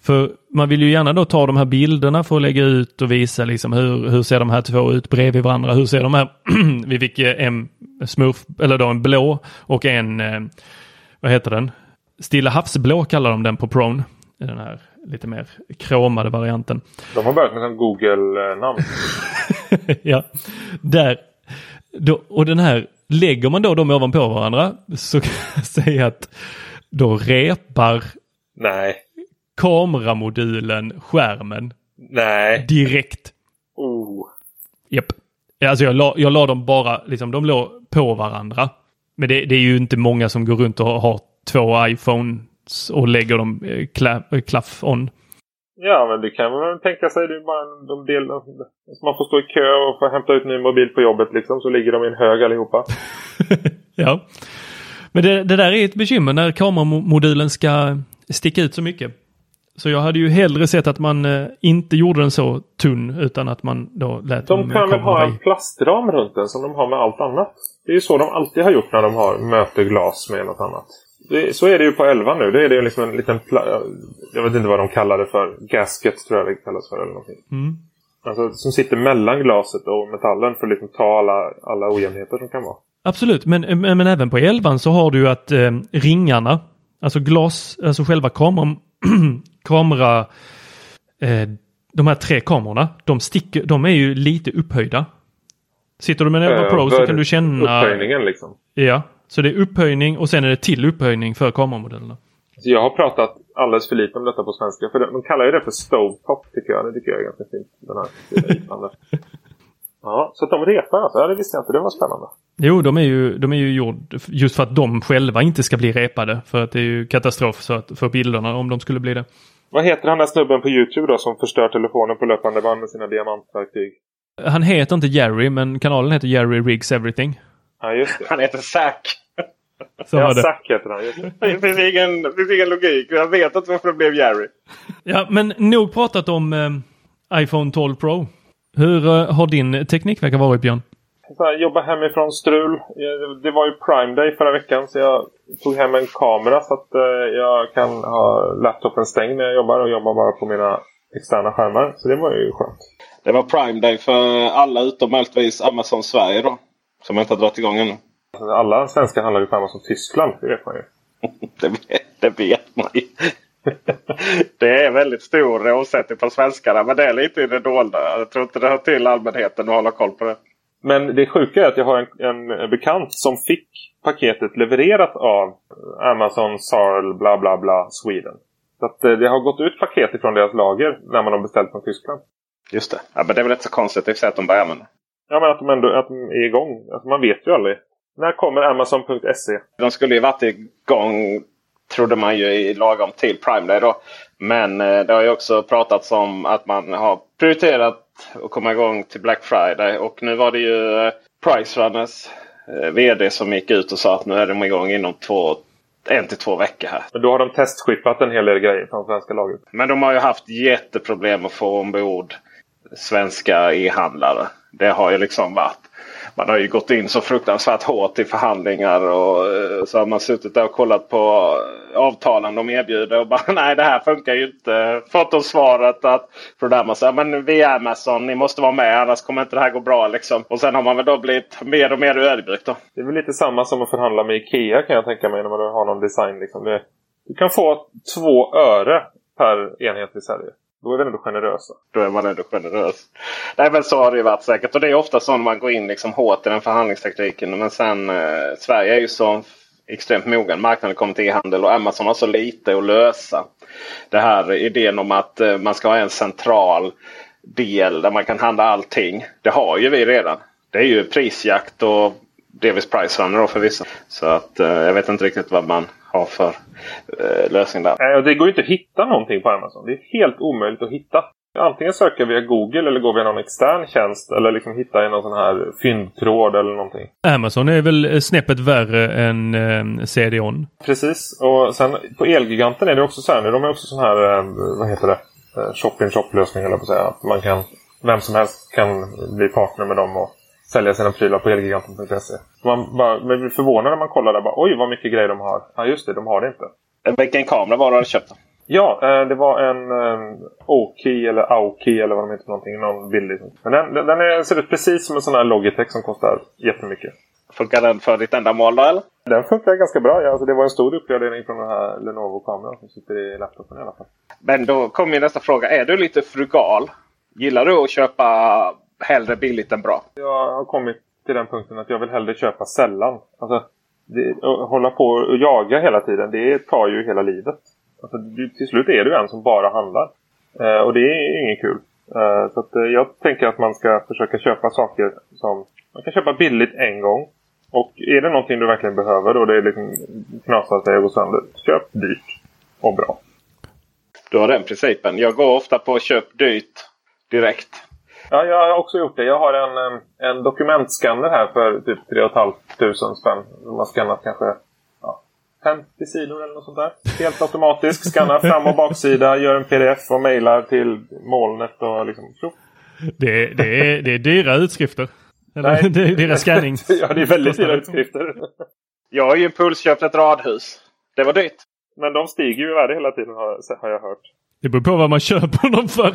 För man vill ju gärna då ta de här bilderna för att lägga ut och visa liksom hur, hur ser de här två ut bredvid varandra. Hur ser de här? Vi fick en smurf, eller då en blå och en, eh, vad heter den? Stilla havsblå kallar de den på Prone. Den här lite mer kromade varianten. De har börjat med en Google-namn. ja, där då, och den här, lägger man då dem ovanpå varandra så kan jag säga att då repar Nej. kameramodulen skärmen Nej. direkt. Oh. Japp. Alltså jag la, jag la dem bara, liksom de låg på varandra. Men det, det är ju inte många som går runt och har två iPhones och lägger dem eh, eh, klaff on. Ja, men det kan man tänka sig. Det är bara de del, man får stå i kö och få hämta ut ny mobil på jobbet liksom. Så ligger de i en hög allihopa. ja. Men det, det där är ett bekymmer när kameramodulen ska sticka ut så mycket. Så jag hade ju hellre sett att man eh, inte gjorde den så tunn utan att man då lät De kan väl ha i. en plastram runt den som de har med allt annat. Det är ju så de alltid har gjort när de har möter glas med något annat. Det, så är det ju på 11 nu. Det är det liksom en liten... Jag vet inte vad de kallar det för. Gasket tror jag det kallas för eller någonting. Mm. Alltså som sitter mellan glaset och metallen för att liksom ta alla, alla ojämnheter som kan vara. Absolut, men, men, men även på 11 så har du att eh, ringarna, alltså glas, alltså själva kameran, kamera, eh, de här tre kamerorna, de, sticker, de är ju lite upphöjda. Sitter du med en 11 Pro så kan du känna... Upphöjningen liksom. Ja, så det är upphöjning och sen är det till upphöjning för kameramodellerna. Så jag har pratat alldeles för lite om detta på svenska. För de, kallar ju det för stovetop tycker jag. Det tycker jag är ganska fint. Den här där. Ja, så att de repar alltså. Ja, det visste jag inte. Det var spännande. Jo, de är ju, de är ju gjord just för att de själva inte ska bli repade. För att det är ju katastrof så att, för bilderna om de skulle bli det. Vad heter han där snubben på Youtube då som förstör telefonen på löpande band med sina diamantverktyg? Han heter inte Jerry, men kanalen heter Jerry Riggs Everything. Ja, just det. Han heter Zack. Så Ja. Zack heter han. Just det. Det finns ingen, det finns ingen logik. Jag vet inte varför det blev Jerry. Ja, men nog pratat om eh, iPhone 12 Pro. Hur eh, har din teknikvecka varit Björn? Så här, jobba hemifrån strul. Det var ju Prime Day förra veckan så jag tog hem en kamera så att eh, jag kan ha laptopen stängd när jag jobbar och jobba bara på mina externa skärmar. Så det var ju skönt. Det var Prime Day för alla utom möjligtvis Amazon Sverige då. Som inte har dragit igång ännu. Alla svenskar handlar ju på Amazon Tyskland, det vet man ju. Det vet, det vet man ju. Det är väldigt stor omsättning på svenskarna. Men det är lite i det dolda. Jag tror inte det hör till allmänheten att hålla koll på det. Men det sjuka är att jag har en, en bekant som fick paketet levererat av Amazon Sarl bla bla bla Sweden. Så att eh, det har gått ut paket ifrån deras lager när man har beställt från Tyskland. Just det. Ja, men det är väl rätt så konstigt i och att de börjar använda. Ja men att de ändå att de är igång. Alltså, man vet ju aldrig. När kommer Amazon.se? De skulle ju varit igång trodde man ju i lagom till Prime Day då. Men eh, det har ju också pratats om att man har prioriterat att komma igång till Black Friday. Och nu var det ju eh, Price Runners eh, VD som gick ut och sa att nu är de igång inom två, en till två veckor här. Men då har de testskippat en hel del grejer från svenska lagret. Men de har ju haft jätteproblem att få ombord svenska e-handlare. Det har ju liksom varit. Man har ju gått in så fruktansvärt hårt i förhandlingar och eh, så har man suttit där och kollat på avtalen de erbjuder och bara nej det här funkar ju inte. Fått då svaret att från Amazon, men vi är Amazon, ni måste vara med annars kommer inte det här gå bra liksom. Och sen har man väl då blivit mer och mer ödmjuk då. Det är väl lite samma som att förhandla med Ikea kan jag tänka mig när man har någon design. Liksom. Du kan få två öre per enhet i Sverige. Då är vi ändå generösa. Då är man ändå generös. Nej men så har det ju varit säkert. Och det är ofta så när man går in liksom hårt i den förhandlingstaktiken. Men sen eh, Sverige är ju så extremt mogen. Marknaden kommer till e-handel och Amazon har så lite att lösa. Det här idén om att eh, man ska ha en central del där man kan handla allting. Det har ju vi redan. Det är ju prisjakt och delvis price runner då förvisso. Så att eh, jag vet inte riktigt vad man har för eh, lösning där. Det går ju inte att hitta någonting på Amazon. Det är helt omöjligt att hitta. Antingen söka via Google eller gå via någon extern tjänst. Eller liksom hitta i någon sån här fyndtråd eller någonting. Amazon är väl snäppet värre än eh, CD-ON. Precis. Och sen på Elgiganten är det också så här nu. De är också sån här, eh, vad heter det? Eh, Shop-in-shop-lösning eller på att säga. Att man kan, vem som helst kan bli partner med dem och sälja sina prylar på Elgiganten.se. Man bara, man blir förvånad när man kollar där. Bara, Oj, vad mycket grejer de har. Ja, just det. De har det inte. Vilken kamera var det du hade köpt? Ja, eh, det var en um, Oki eller Aoki eller vad de heter för någonting. Någon billig. Men den, den, är, ser ut precis som en sån här Logitech som kostar jättemycket. Funkar den för ditt ändamål då eller? Den funkar ganska bra. Ja, alltså det var en stor uppgradering från den här Lenovo-kameran som sitter i laptopen i alla fall. Men då kommer nästa fråga. Är du lite frugal? Gillar du att köpa hellre billigt än bra? Jag har kommit till den punkten att jag vill hellre köpa sällan. Alltså, det, hålla på och jaga hela tiden, det tar ju hela livet. Alltså, till slut är du en som bara handlar. Eh, och det är inget kul. Eh, så att, eh, jag tänker att man ska försöka köpa saker som man kan köpa billigt en gång. Och är det någonting du verkligen behöver och det är liksom knasar sig och går sönder, köp dyrt och bra. Du har den principen. Jag går ofta på köp dyrt direkt. Ja, jag har också gjort det. Jag har en, en dokumentskanner här för typ 3 500 spänn. De har skannat kanske ja, 50 sidor eller något sånt där. Helt automatiskt. Skannar fram och baksida, gör en pdf och mailar till molnet och liksom Det, det, är, det är dyra utskrifter. Eller Nej. det är scanning. ja, det är väldigt dyra utskrifter. jag har ju impulsköpt ett radhus. Det var dyrt. Men de stiger ju i värde hela tiden har jag hört. Det beror på vad man köper dem för.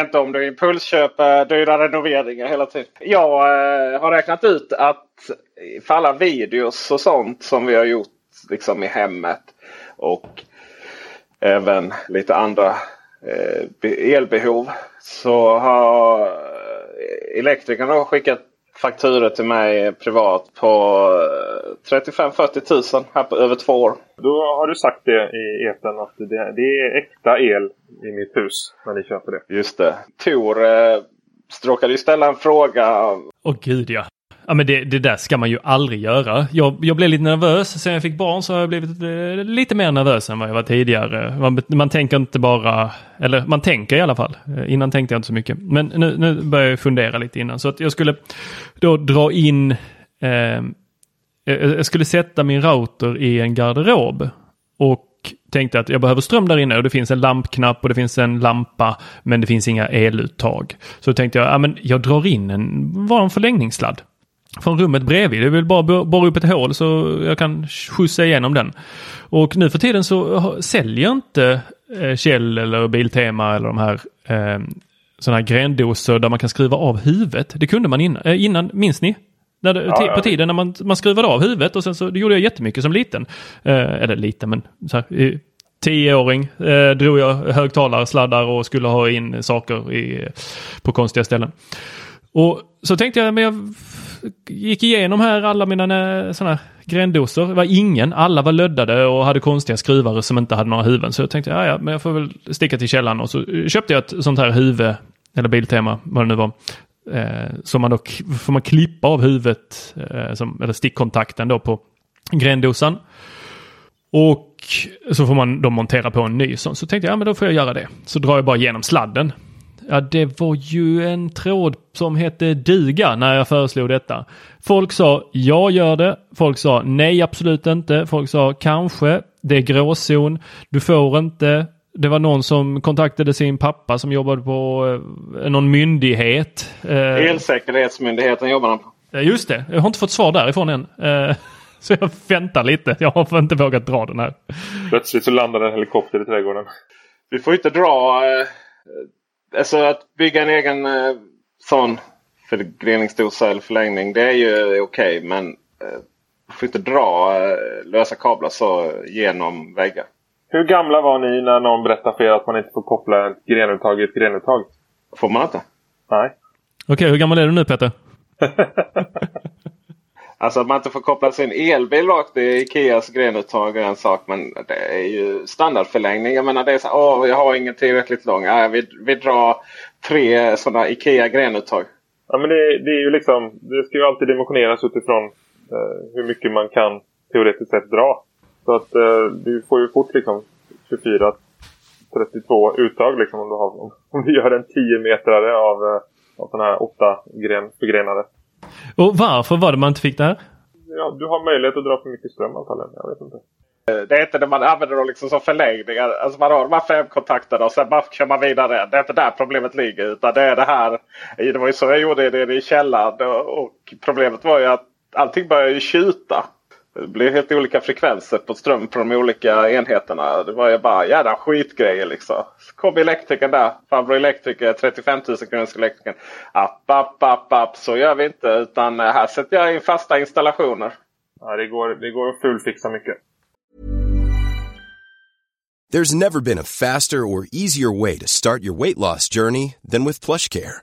Inte om du impulsköper dyra renoveringar hela tiden. Jag eh, har räknat ut att för alla videos och sånt som vi har gjort liksom i hemmet och även lite andra eh, elbehov så har eh, elektrikerna skickat fakturor till mig privat på 35-40 000 här på över två år. Då har du sagt det i eten att det, det är äkta el i mitt hus när ni köper det. Just det. Tor eh, råkade ju ställa en fråga. Åh gud ja. Ja men det, det, där ska man ju aldrig göra. Jag, jag blev lite nervös. Sen jag fick barn så har jag blivit eh, lite mer nervös än vad jag var tidigare. Man, man, tänker inte bara, eller man tänker i alla fall. Eh, innan tänkte jag inte så mycket. Men nu, nu börjar jag fundera lite innan. Så att jag skulle då dra in, ehm, eh, eh, jag skulle sätta min router i en garderob. Och tänkte att jag behöver ström där inne och det finns en lampknapp och det finns en lampa men det finns inga eluttag. Så tänkte jag, ja men jag drar in en, var en förlängningssladd från rummet bredvid. Det vill bara borra upp ett hål så jag kan skjutsa igenom den. Och nu för tiden så säljer inte eh, Kjell eller Biltema eller de här eh, sådana här grändoser där man kan skruva av huvudet. Det kunde man innan, eh, innan minns ni? När det, ja, ja. På tiden när man, man skruvade av huvudet och sen så det gjorde jag jättemycket som liten. Eh, eller liten men så här, tioåring eh, drog jag högtalarsladdar och skulle ha in saker i, på konstiga ställen. Och så tänkte jag, men jag gick igenom här alla mina sådana grändosor. Det var ingen, alla var löddade och hade konstiga skruvar som inte hade några huvuden. Så jag tänkte, ja, ja, men jag får väl sticka till källan och så eh, köpte jag ett sånt här huvud, eller Biltema, vad det nu var. Eh, så man då får man klippa av huvudet, eh, som, eller stickkontakten då på grändosan. Och så får man då montera på en ny sån. Så tänkte jag, ja men då får jag göra det. Så drar jag bara igenom sladden. Ja, det var ju en tråd som hette duga när jag föreslog detta. Folk sa jag gör det. Folk sa nej, absolut inte. Folk sa kanske. Det är gråzon. Du får inte. Det var någon som kontaktade sin pappa som jobbade på eh, någon myndighet. Eh, Elsäkerhetsmyndigheten jobbar han på. Just det. Jag har inte fått svar därifrån än. Eh, så jag väntar lite. Jag har inte vågat dra den här. Plötsligt så landade en helikopter i trädgården. Vi får inte dra Alltså att bygga en egen eh, sån förgreningsdosa eller förlängning det är ju okej. Okay, men eh, får inte dra eh, lösa kablar så genom väggar. Hur gamla var ni när någon berättade för er att man inte får koppla ett grenuttag i ett grenuttag? Får man inte? Nej. Okej, okay, hur gammal är du nu Peter? Alltså att man inte får koppla sin elbil rakt i Ikeas grenuttag är en sak. Men det är ju standardförlängning. Jag menar det är så åh jag har ingen tillräckligt lång. Äh, vi, vi drar tre sådana Ikea grenuttag. Ja men det, det, är ju liksom, det ska ju alltid dimensioneras utifrån eh, hur mycket man kan teoretiskt sett dra. Så att eh, du får ju fort liksom 24 32 uttag liksom om du, har, om du gör en 10 metrare av, eh, av sådana här åtta gren, förgrenade. Och varför var det man inte fick det här? Ja, du har möjlighet att dra för mycket ström antagligen. Jag vet inte. Eh, det är inte det man använder dem liksom som förlängningar. Alltså man har de här fem kontakterna och sen bara kör man vidare. Det är inte där problemet ligger. Utan det är det här. Det var ju så jag gjorde det i källaren. Och problemet var ju att allting började ju tjuta. Det blev helt olika frekvenser på ström på de olika enheterna. Det var ju bara jävla skitgrejer liksom. Så kom elektrikern där. Farbror elektriker, 35 000 kronors elektrikern. App, app, app, app. Så gör vi inte. Utan eh, här sätter jag in fasta installationer. Ja, det går, det går att fulfixa mycket. There's never been a faster or easier way to start your weight loss journey than with plush care.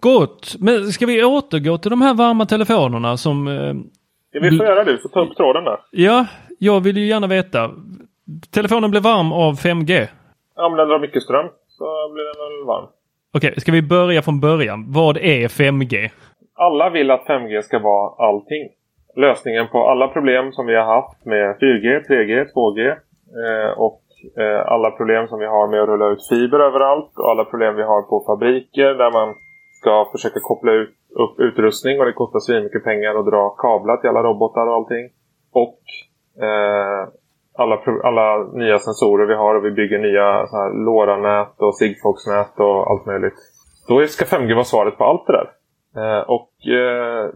Gott, men ska vi återgå till de här varma telefonerna som... Eh, Ja, vi får göra det. Vi får ta upp tråden där. ja, jag vill ju gärna veta. Telefonen blev varm av 5G. Ja, men den drar mycket ström. Så blir den väl varm. Okej, ska vi börja från början? Vad är 5G? Alla vill att 5G ska vara allting. Lösningen på alla problem som vi har haft med 4G, 3G, 2G eh, och eh, alla problem som vi har med att rulla ut fiber överallt och alla problem vi har på fabriker där man ska försöka koppla ut, upp utrustning och det kostar svinmycket pengar att dra kablar till alla robotar och allting. Och eh, alla, alla nya sensorer vi har och vi bygger nya LoRa-nät och Sigfox-nät och allt möjligt. Då ska 5G vara svaret på allt det där. Eh, och eh,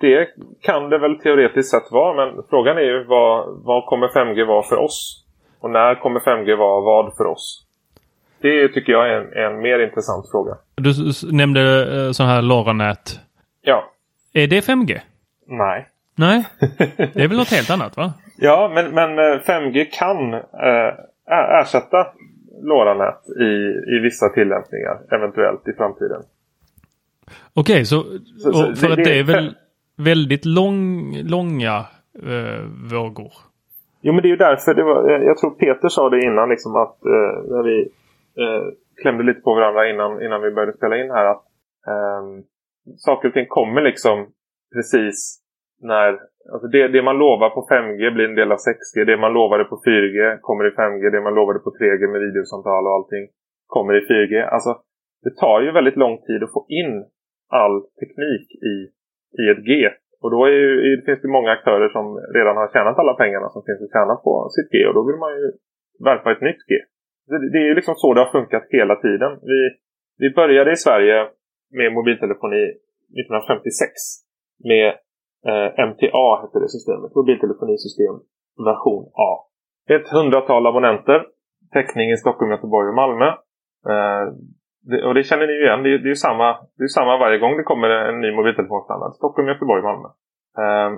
det kan det väl teoretiskt sett vara, men frågan är ju vad, vad kommer 5G vara för oss? Och när kommer 5G vara vad för oss? Det tycker jag är en, en mer intressant fråga. Du nämnde eh, sån här LoRa-nät. Ja, Är det 5G? nej. Nej, det är väl något helt annat va? Ja, men, men eh, 5G kan eh, ersätta LoRa-nät i, i vissa tillämpningar, eventuellt i framtiden. Okej, så, Så- så och för det- att det- är väl väldigt lång, långa eh, vågor? Jo, men det är ju därför. Det var, jag- jag tror Peter sa det innan, liksom att eh, när vi eh, klämde lite på varandra innan, innan vi började spela in här, att eh, saker och ting kommer liksom precis när... Alltså det, det man lovar på 5G blir en del av 6G. Det man lovade på 4G kommer i 5G. Det man lovade på 3G med videosamtal och allting kommer i 4G. Alltså, det tar ju väldigt lång tid att få in all teknik i, i ett G. Och då är ju, det finns det många aktörer som redan har tjänat alla pengarna som finns att tjäna på sitt G. Och då vill man ju värpa ett nytt G. Det, det är ju liksom så det har funkat hela tiden. Vi, vi började i Sverige med mobiltelefoni 1956 med eh, MTA hette det systemet. Mobiltelefonisystem version A. Ett hundratal abonnenter. Täckning i Stockholm, Göteborg och Malmö. Eh, det, och det känner ni ju igen. Det, är- det är ju samma, det är samma varje gång det kommer en ny mobiltelefonstandard. Stockholm, Göteborg, Malmö. Eh,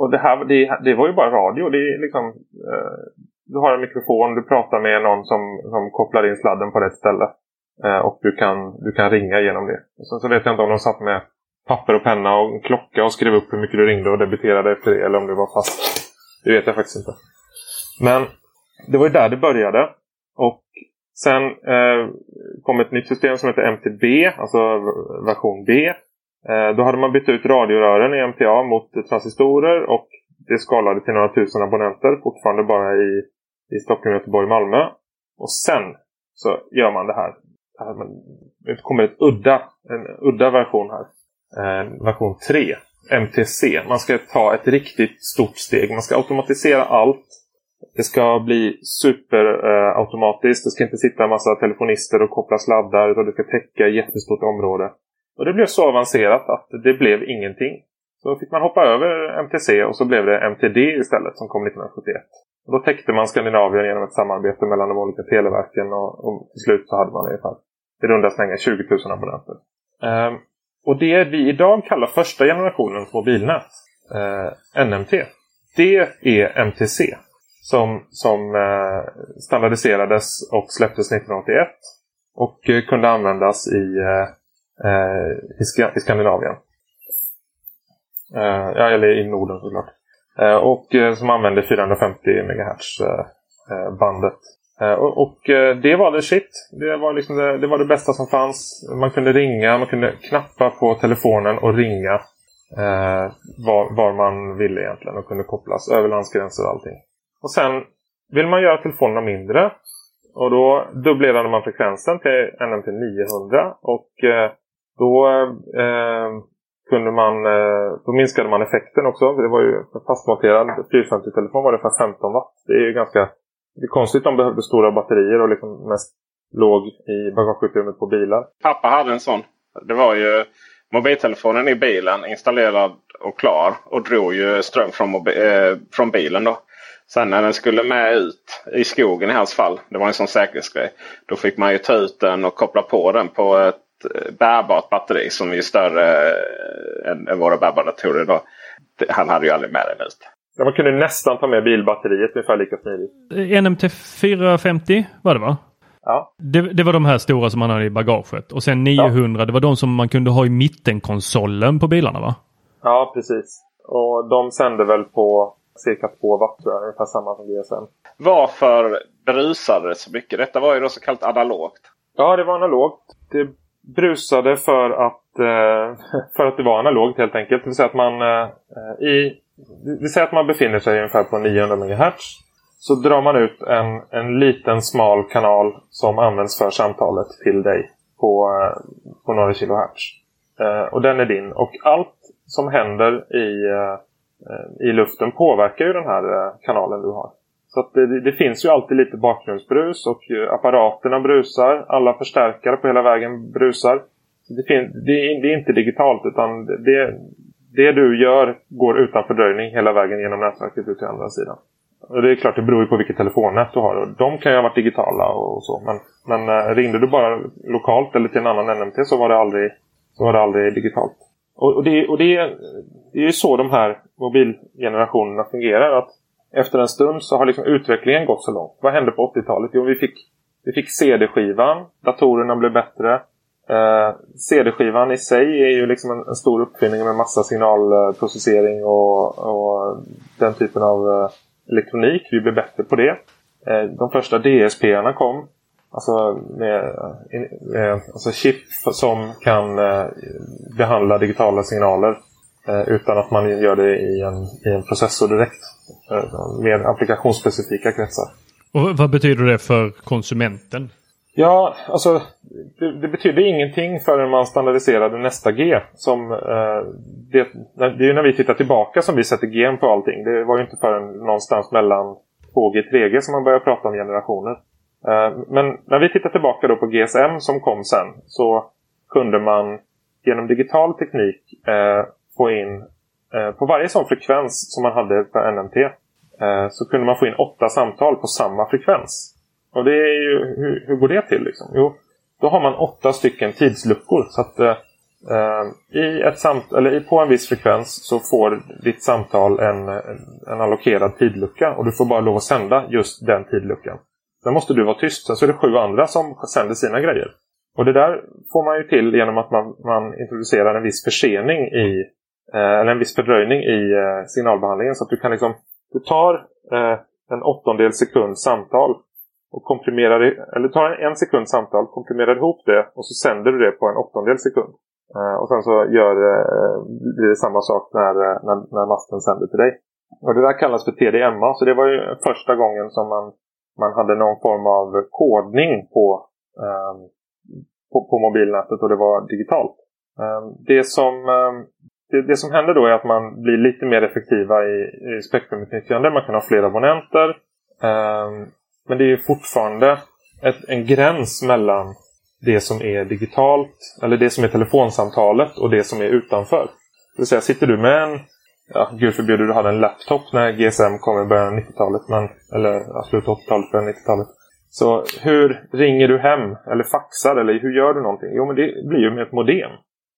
och det här det, det var ju bara radio. Det är liksom, eh, du har en mikrofon, du pratar med någon som, som kopplar in sladden på rätt ställe. Eh, och du kan, du kan ringa genom det. Och sen så vet jag inte om de satt med papper och penna och en klocka och skrev upp hur mycket du ringde och debiterade efter det. Eller om det var fast. Det vet jag faktiskt inte. Men det var ju där det började. Och sen eh, kom ett nytt system som heter MTB, alltså version B. Eh, då hade man bytt ut radiorören i MTA mot transistorer och det skalade till några tusen abonnenter. Fortfarande bara i, i Stockholm, Göteborg, Malmö. Och sen så gör man det här. Det kommer ett udda, en udda version här. Eh, version 3. MTC. Man ska ta ett riktigt stort steg. Man ska automatisera allt. Det ska bli superautomatiskt. Eh, det ska inte sitta en massa telefonister och koppla sladdar. Utan det ska täcka ett jättestort område. Och det blev så avancerat att det blev ingenting. Så fick man hoppa över MTC och så blev det MTD istället som kom 1971. Och då täckte man Skandinavien genom ett samarbete mellan de olika televerken och, och till slut så hade man ungefär i runda slängar 20 000 abonnenter. Ehm, och det vi idag kallar första generationens mobilnät, eh, NMT, det är MTC som, som eh, standardiserades och släpptes 1981 och eh, kunde användas i, eh, eh i, Sk i Skandinavien. Eh, ja, eller i Norden såklart. Eh, och eh, som använde 450 MHz bandet. Eh, och, och, eh, det var det shit. Det var, liksom det, det, var det bästa som fanns. Man kunde ringa, man kunde knappa på telefonen och ringa eh, var, var, man ville egentligen och kunde kopplas över landsgränser och allting. Och sen vill man göra telefonerna mindre och då dubblerade man frekvensen till NMT 900 och eh, då eh, eh kunde man, eh, då minskade man effekten också. Det var ju fastmonterad 450-telefon var det för 15 watt. Det är ju ganska det är konstigt de behövde stora batterier och liksom mest låg i bagageutrymmet på bilar. Pappa hade en sån. Det var ju mobiltelefonen i bilen installerad och klar. Och drog ju ström från, äh, från bilen. då. Sen när den skulle med ut i skogen i hans fall. Det var en sån säkerhetsgrej. Då fick man ju ta ut den och koppla på den på ett bärbart batteri som är större eh, än, än våra bärbara datorer idag. Han hade ju aldrig med den ut. Ja, man kunde nästan ta med bilbatteriet ungefär lika smidigt. NMT 450 var det va? Ja. Det, det, var de här stora som man hade i bagaget. Och sen 900 ja. det var de som man kunde ha i mittenkonsolen på bilarna va? Ja, precis. Och de sände väl på cirka 2 watt tror jag. Ungefär samma som GSM. Varför brusade det så mycket? Detta var ju då så kallat analogt. Ja, det var analogt. Det brusade för att, eh, för att det var analogt helt enkelt. Det vill säga att man eh, i vi säger att man befinner sig ungefär på 900 MHz. Så drar man ut en, en liten smal kanal som används för samtalet till dig på, eh, på några kilohertz. Eh, och den är din. Och allt som händer i, eh, eh i luften påverkar ju den här eh, kanalen du har. Så det, det, finns ju alltid lite bakgrundsbrus och eh, apparaterna brusar. Alla förstärkare på hela vägen brusar. Det, finns, det, det är inte digitalt utan det, det du gör går utan fördröjning hela vägen genom nätverket ut till andra sidan. Och det är klart, det beror ju på vilket telefonnät du har. De kan ju ha varit digitala och så. Men, men eh, ringde du bara lokalt eller till en annan NMT så var det aldrig, så var det aldrig digitalt. Och, och, det, och det, är, det är ju så de här mobilgenerationerna fungerar. Att efter en stund så har liksom utvecklingen gått så långt. Vad hände på 80-talet? Jo, vi fick, vi fick CD-skivan. Datorerna blev bättre. Eh, CD-skivan i sig är ju liksom en, en, stor uppfinning med massa signalprocessering och, och den typen av eh, elektronik. Vi blev bättre på det. Eh, de första DSP-arna kom. Alltså med, eh, med alltså chip som kan eh, behandla digitala signaler eh, utan att man gör det i en, i en processor direkt med applikationsspecifika kretsar. Och vad betyder det för konsumenten? Ja, alltså det, det betyder ingenting förrän man standardiserade nästa G. Som, eh, det, det är ju när vi tittar tillbaka som vi sätter G på allting. Det var ju inte förrän någonstans mellan 2G och 3G som man började prata om generationer. Eh, men när vi tittar tillbaka då på GSM som kom sen så kunde man genom digital teknik eh, få in Eh, på varje sån frekvens som man hade på NMT eh, så kunde man få in åtta samtal på samma frekvens. Och det är ju, hur, hur går det till liksom? Jo, då har man åtta stycken tidsluckor. Så att eh, eh i ett samt eller på en viss frekvens så får ditt samtal en, en allokerad tidlucka. Och du får bara lov att sända just den tidluckan. Sen måste du vara tyst. Sen så är det sju andra som sänder sina grejer. Och det där får man ju till genom att man, man introducerar en viss försening i, Eh, eller en viss fördröjning i eh, signalbehandlingen. Så att du kan liksom, du tar eh, en åttondel sekund samtal och komprimerar, eller tar en, en sekund samtal, komprimerar ihop det och så sänder du det på en åttondel sekund. Eh, och sen så gör, eh, blir det samma sak när, eh, när, när masten sänder till dig. Och det där kallas för TDMA, så det var ju första gången som man, man hade någon form av kodning på, um, på, på, mobilnätet och det var digitalt. Um, det, som, um, det, det, som händer då är att man blir lite mer effektiva i, i spektrumutnyttjande. Man kan ha fler abonnenter. Ehm, men det är fortfarande ett, en gräns mellan det som är digitalt, eller det som är telefonsamtalet och det som är utanför. Det vill säga, sitter du med en ja, gud förbjude du hade en laptop när GSM kom i början av 90-talet. Men, eller ja, slutet av 80-talet, början av 90-talet. Så hur ringer du hem eller faxar eller hur gör du någonting? Jo, men det blir ju med ett modem.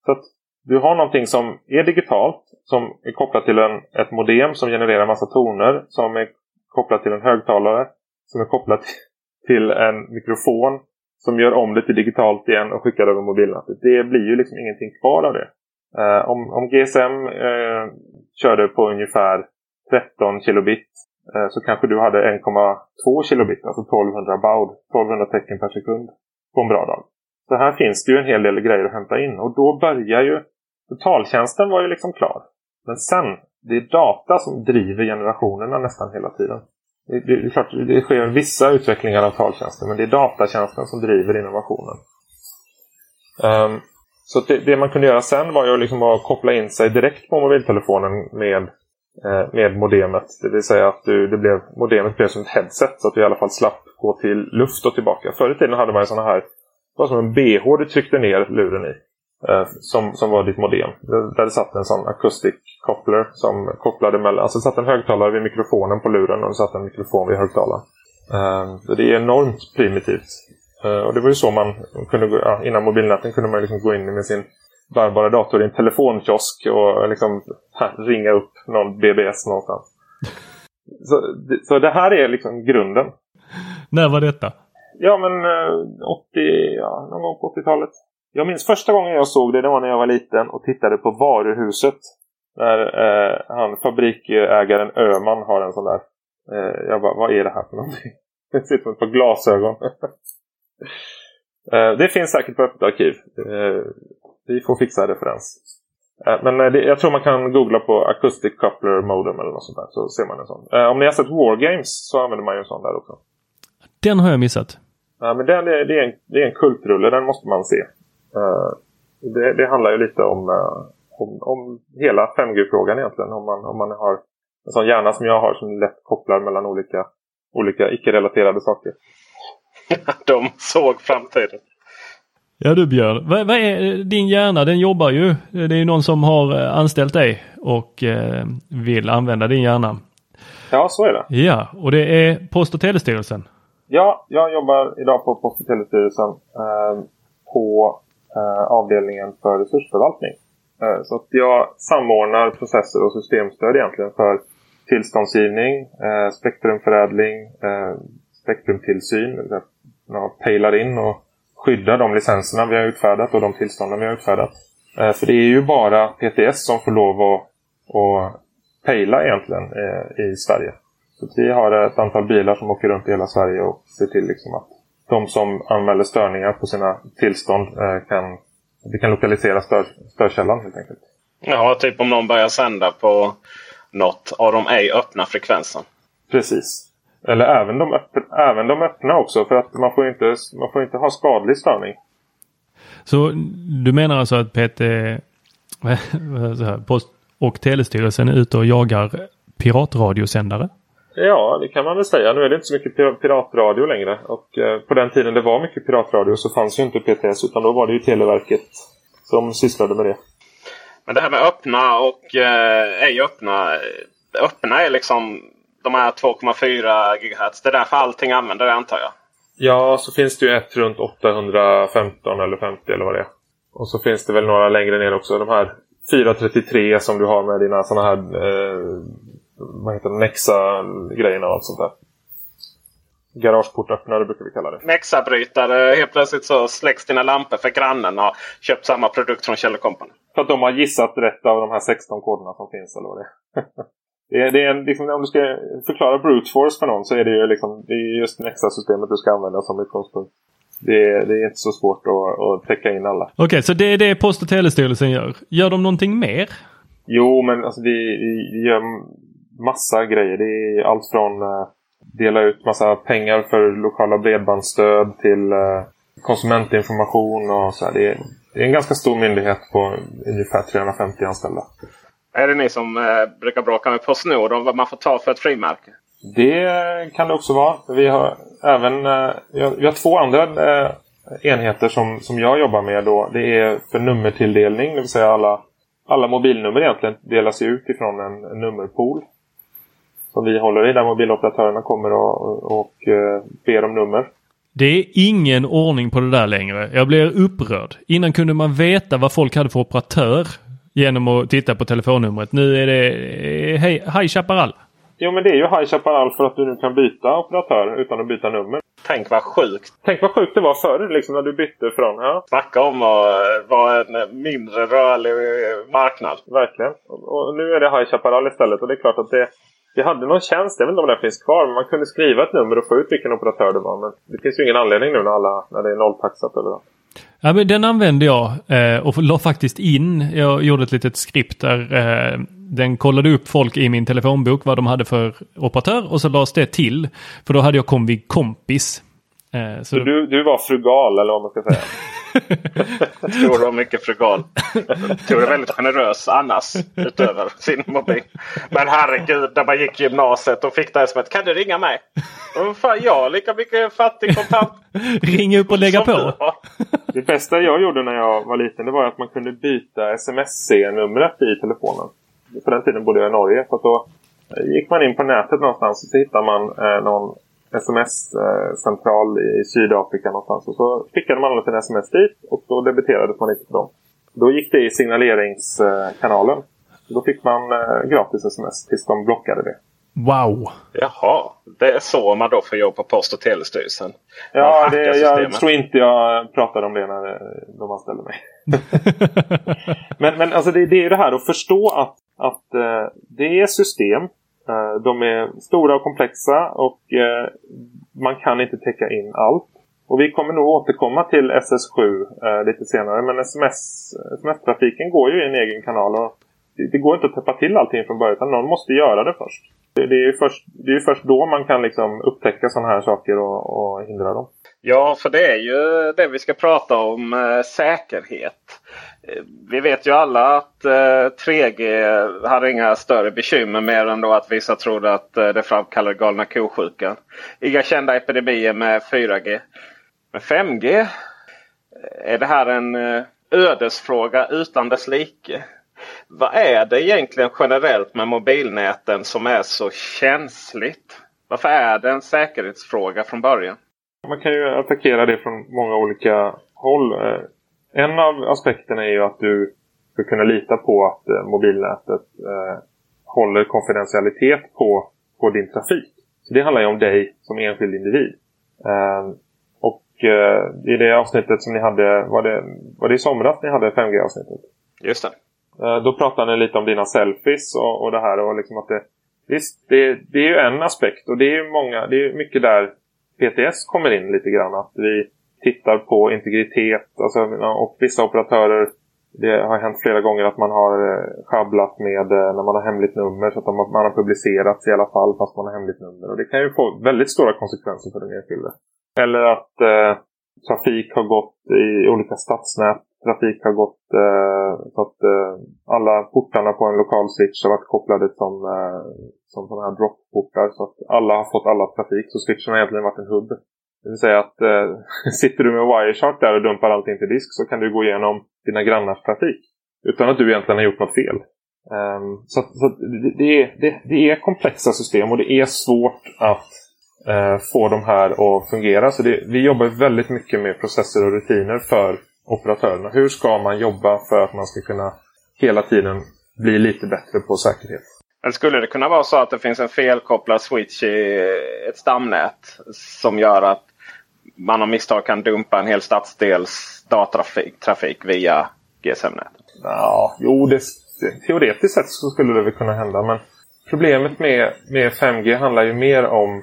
Så att du har någonting som är digitalt, som är kopplat till en, ett modem som genererar massa toner, som är kopplat till en högtalare, som är kopplat till en mikrofon, som gör om det till digitalt igen och skickar över mobilnätet. Det blir ju liksom ingenting kvar av det. Eh, om, om GSM eh, körde på ungefär 13 kilobit eh, så kanske du hade 1,2 kilobit, alltså 1200 baud, 1200 tecken per sekund på en bra dag. Så här finns det ju en hel del grejer att hämta in och då börjar ju Taltjänsten var ju liksom klar. Men sen, det är data som driver generationerna nästan hela tiden. Det, det, det, klart, det sker vissa utvecklingar av taltjänsten men det är datatjänsten som driver innovationen. Um, så det, det, man kunde göra sen var ju liksom att koppla in sig direkt på mobiltelefonen med, eh, med modemet. Det vill säga att du, det blev, modemet blev som ett headset så att du i alla fall slapp gå till luft och tillbaka. Förr i tiden hade man ju sådana här, det var som en bh du tryckte ner luren i. Eh, som, som var ditt modem. Där det satt en sån acoustic koppler som kopplade mellan, alltså det satt en högtalare vid mikrofonen på luren och det satt en mikrofon vid högtalaren. Eh, det är enormt primitivt. Eh, och det var ju så man kunde gå, ja, innan mobilnäten kunde man liksom gå in med sin bärbara dator i en telefonkiosk och liksom här, ringa upp någon BBS någonstans. så, så det här är liksom grunden. När var detta? Ja men 80, eh, ja, någon gång på 80-talet. Jag minns första gången jag såg det, det var när jag var liten och tittade på varuhuset. När eh, han, fabrikägaren Öman har en sån där. Eh, jag bara, vad är det här för någonting? Det ut som ett par glasögon. Eh, det finns säkert på öppet arkiv. Eh, vi får fixa referens. Eh, men jag tror man kan googla på Acoustic Coupler Modem eller något sånt där. Så ser man en sån. Om ni har sett Wargames så använder man ju en sån där också. Den har jag missat. Ja, men den, det, är en, det är en kultrulle, den måste man se. Det, det handlar ju lite om, om, om hela 5G-frågan egentligen. Om man, om man har en sån hjärna som jag har som lätt kopplar mellan olika, olika icke-relaterade saker. de såg framtiden. Ja du Björn, vad, vad, är din hjärna? Den jobbar ju. Det är ju någon som har eh, anställt dig och eh, vill använda din hjärna. Ja, så är det. Ja, och det är Post och telestyrelsen. Ja, jag jobbar idag på Post och telestyrelsen eh, på eh, Eh, avdelningen för resursförvaltning. Eh, så att jag samordnar processer och systemstöd egentligen för tillståndsgivning, eh, spektrumförädling, spektrumtillsyn, pejlar in och skyddar de licenserna vi har utfärdat och de tillstånden vi har utfärdat. För det är ju bara PTS som får lov att, att pejla egentligen i Sverige. Så vi har ett antal bilar som åker runt i hela Sverige och ser till liksom att de som anmäler störningar på sina tillstånd eh, kan, vi kan lokalisera stör, störkällan helt enkelt. Ja, typ om någon börjar sända på något av de ej öppna frekvensen. Precis. Eller även de, öppna, även de öppna också för att man får inte, man får inte ha skadlig störning. Så du menar alltså att PT, Post och telestyrelsen är ute och jagar piratradiosändare? Ja, det kan man väl säga. Nu är det inte så mycket piratradio längre. Och eh, på den tiden det var mycket piratradio så fanns ju inte PTS utan då var det ju Televerket som sysslade med det. Men det här med öppna och eh, ej öppna. Öppna är liksom de här 2,4 GHz. Det är därför allting använder det antar jag. Ja, så finns det ju ett runt 815 eller 50 eller vad det är. Och så finns det väl några längre ner också. De här 433 som du har med dina sådana här eh, vad heter det, Nexa-grejerna och allt sånt där. Garageportöppnare brukar vi kalla det. Mexabrytare. Helt plötsligt så släcks dina lampor för grannen har köpt samma produkt från Kjell Company. För att de har gissat rätt av de här 16 koderna som finns eller vad det är. det är, det är en, liksom, om du ska förklara brute force för någon så är det ju liksom, det är just Nexa-systemet du ska använda som utgångspunkt. Det är, det är inte så svårt att, att täcka in alla. Okej, okay, så det är det Post och telestyrelsen gör. Gör de någonting mer? Jo, men alltså vi, vi gör massa grejer. Det är allt från uh, dela ut massa pengar för lokala bredbandsstöd till uh, konsumentinformation och så här. Det är, det är en ganska stor myndighet på ungefär 350 anställda. Är det ni som eh, brukar bråka med Postnord om vad man får ta för ett frimärke? Det kan det också vara. Vi har även eh, vi har två andra eh, enheter som, som jag jobbar med. Då. Det är för nummertilldelning, det vill säga alla, alla mobilnummer egentligen delas ut ifrån en, en nummerpool. Som vi håller i där mobiloperatörerna kommer och, och, eh, ber om nummer. Det är ingen ordning på det där längre. Jag blir upprörd. Innan kunde man veta vad folk hade för operatör genom att titta på telefonnumret. Nu är det eh, hej, High Chaparral. Jo men det är ju High Chaparral för att du nu kan byta operatör utan att byta nummer. Tänk vad sjukt. Tänk vad sjukt det var förr liksom när du bytte från... Ja. Snacka om att vara en mindre rörlig marknad. Verkligen. Och nu är det High Chaparral istället och det är klart att det vi hade någon tjänst, jag vet inte om den finns kvar, men man kunde skriva ett nummer och få ut vilken operatör det var. Men det finns ju ingen anledning nu när, alla, när det är nolltaxat överallt. Ja, men den använde jag eh, och la faktiskt in. Jag gjorde ett litet skript där eh, den kollade upp folk i min telefonbok vad de hade för operatör och så lades det till. För då hade jag Comvig kompis. Eh, så, så du, du var frugal eller vad man ska säga? jag tror du var mycket frugal. Jag tror du är väldigt generös annars utöver sin mobil. Men herregud, när man gick gymnasiet och fick det här som ett Kan du ringa mig? Och fan, jag har lika mycket fattig kontant. Ring upp och lägga på. Det bästa jag gjorde när jag var liten det var att man kunde byta sms-C-numret i telefonen. På den tiden bodde jag i Norge. Så då gick man in på nätet någonstans och så hittade man eh, någon sms-central i Sydafrika någonstans. Och så skickade man alla sina sms dit och då debiterades man inte för dem. Då gick det i signaleringskanalen. Då fick man eh, gratis sms tills de blockade det. Wow! Jaha, det är så man då får jobb på Post och telestyrelsen? Ja, det, jag tror inte jag pratade om det när eh, de anställde mig. men men alltså det, det är det här att förstå att, att uh, det är system Eh, Eh, de är stora och komplexa och eh, man kan inte täcka in allt. Och vi kommer nog återkomma till SS7 eh, lite senare. Men SMS, sms-trafiken går ju i en egen kanal. Och det, går inte att täppa till allting från början. Utan någon måste göra det först. Det, är ju först, det är först då man kan liksom upptäcka sådana här saker och, och hindra dem. Ja, för det är ju det vi ska prata om. Eh, säkerhet. Eh, vi vet ju alla att eh, 3G hade inga större bekymmer mer än då att vissa trodde att eh, det framkallade galna kosjukan. Inga kända epidemier med 4G. Med 5G är det här en eh, ödesfråga utan dess like. Vad är det egentligen generellt med mobilnäten som är så känsligt? Varför är det en säkerhetsfråga från början? Man kan ju attackera det från många olika håll. Eh, en av aspekterna är ju att du ska kunna lita på att eh, mobilnätet eh, håller konfidentialitet på, på din trafik. Så det handlar ju om dig som enskild individ. Och i det avsnittet som ni hade, var det, var det i somras ni hade 5G-avsnittet? Just det. Då pratade ni lite om dina selfies och, och det här och liksom att det, visst, det, det är ju en aspekt och det är ju många, det är mycket där PTS kommer in lite grann. Att vi tittar på integritet. Alltså, och vissa operatörer, det har hänt flera gånger att man har eh, schabblat med eh, när man har hemligt nummer. Så att man har publicerats i alla fall fast man har hemligt nummer. Och det kan ju få väldigt stora konsekvenser för den enskilde. Eller att eh, trafik har gått i olika stadsnät. Trafik har gått eh, så att eh, alla portarna på en lokal switch har varit kopplade som, eh, som sådana här dropportar Så att alla har fått alla trafik. Så switchen har egentligen varit en hubb. Det vill säga att eh, sitter du med Wireshark där och dumpar allting till disk så kan du gå igenom dina grannars trafik. Utan att du egentligen har gjort något fel. Um, så, så det, det, är, det, det, är komplexa system och det är svårt att uh, få de här att fungera. Så det, vi jobbar väldigt mycket med processer och rutiner för operatörerna. Hur ska man jobba för att man ska kunna hela tiden bli lite bättre på säkerhet? Eller skulle det kunna vara så att det finns en felkopplad switch i ett stamnät som gör att man av misstag kan dumpa en hel stadsdels datatrafik via GSM-nätet? Ja, jo, det, teoretiskt sett så skulle det väl kunna hända. Men problemet med, med 5G handlar ju mer om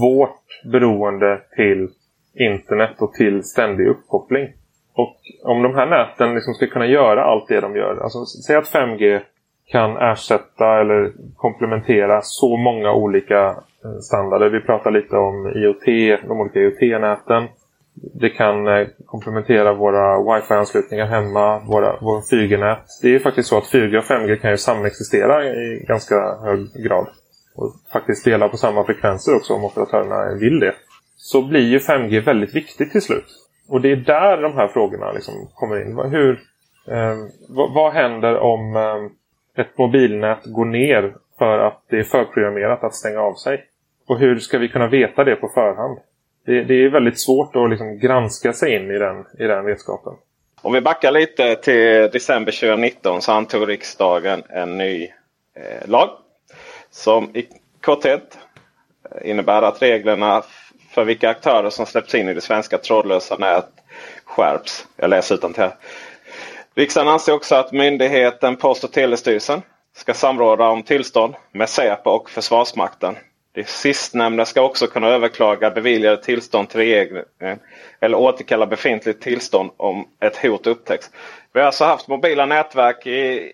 vårt beroende till internet och till ständig uppkoppling. Och om de här näten liksom ska kunna göra allt det de gör. Alltså säg att 5G kan ersätta eller komplementera så många olika eh, standarder. Vi pratar lite om IoT, de olika IoT-näten. Det kan eh, komplementera våra wifi-anslutningar hemma, våra, våra 4G-nät. Det är ju faktiskt så att 4G och 5G kan ju samexistera i ganska hög grad. Och faktiskt dela på samma frekvenser också om operatörerna vill det. Så blir ju 5G väldigt viktigt till slut. Och det är där de här frågorna liksom kommer in. Hur, eh, vad, vad, händer om eh, ett mobilnät går ner för att det är förprogrammerat att stänga av sig? Och hur ska vi kunna veta det på förhand? Det, det är väldigt svårt att liksom granska sig in i den, i den vetskapen. Om vi backar lite till december 2019 så antog riksdagen en ny eh, lag. Som i korthet eh, innebär att reglerna för vilka aktörer som släpps in i det svenska trådlösa nät skärps. Jag läser utan till. Riksdagen anser också att myndigheten Post och telestyrelsen ska samråda om tillstånd med Säpo och Försvarsmakten. Det sistnämnda ska också kunna överklaga beviljade tillstånd till regeringen eh, eller återkalla befintligt tillstånd om ett hot upptäcks. Vi har alltså haft mobila nätverk i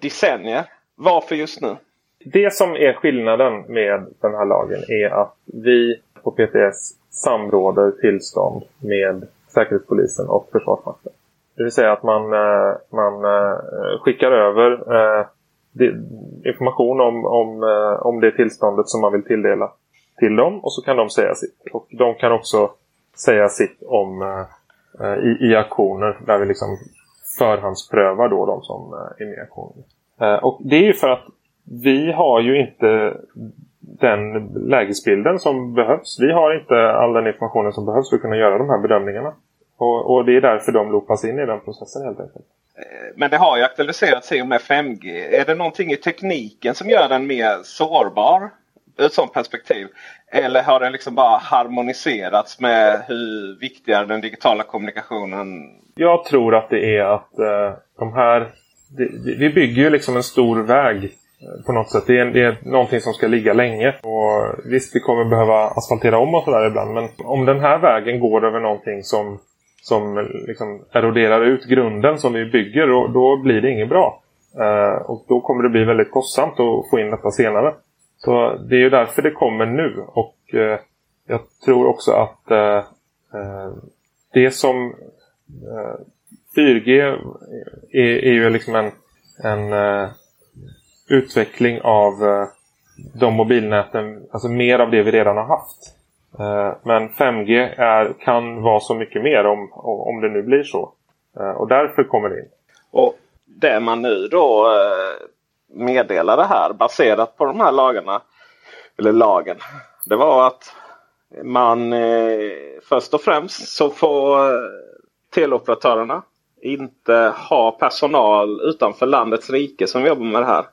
decennier. Varför just nu? Det som är skillnaden med den här lagen är att vi på PTS samråder tillstånd med Säkerhetspolisen och Försvarsmakten. Det vill säga att man, eh, man eh, skickar över eh, information om, om, om det tillståndet som man vill tilldela till dem och så kan de säga sitt. Och de kan också säga sitt om i, i aktioner där vi liksom förhandsprövar då de som är med i aktionen. Och det är ju för att vi har ju inte den lägesbilden som behövs. Vi har inte all den informationen som behövs för att kunna göra de här bedömningarna. Och, och det är därför de loopas in i den processen helt enkelt. Eh, men det har ju aktualiserats i och med 5G. Är det någonting i tekniken som gör den mer sårbar ur ett sådant perspektiv? Eller har den liksom bara harmoniserats med hur viktigare den digitala kommunikationen? Jag tror att det är att eh, de här... Vi bygger ju liksom en stor väg på något sätt. Det är, det är någonting som ska ligga länge. Och visst, vi kommer behöva asfaltera om och sådär ibland. Men om den här vägen går över någonting som, som liksom eroderar ut grunden som vi bygger, och då blir det inget bra. Eh, och då kommer det bli väldigt kostsamt att få in detta senare. Så det är ju därför det kommer nu. Och eh, jag tror också att eh, eh det som eh, 4G är, är ju liksom en, en eh, utveckling av eh, de mobilnäten, alltså mer av det vi redan har haft. Eh, men 5G är, kan vara så mycket mer om, om det nu blir så. Eh, och därför kommer det in. Och det man nu då eh, meddelar det här baserat på de här lagarna, eller lagen, det var att man först och främst så får teleoperatörerna inte ha personal utanför landets rike som jobbar med det här.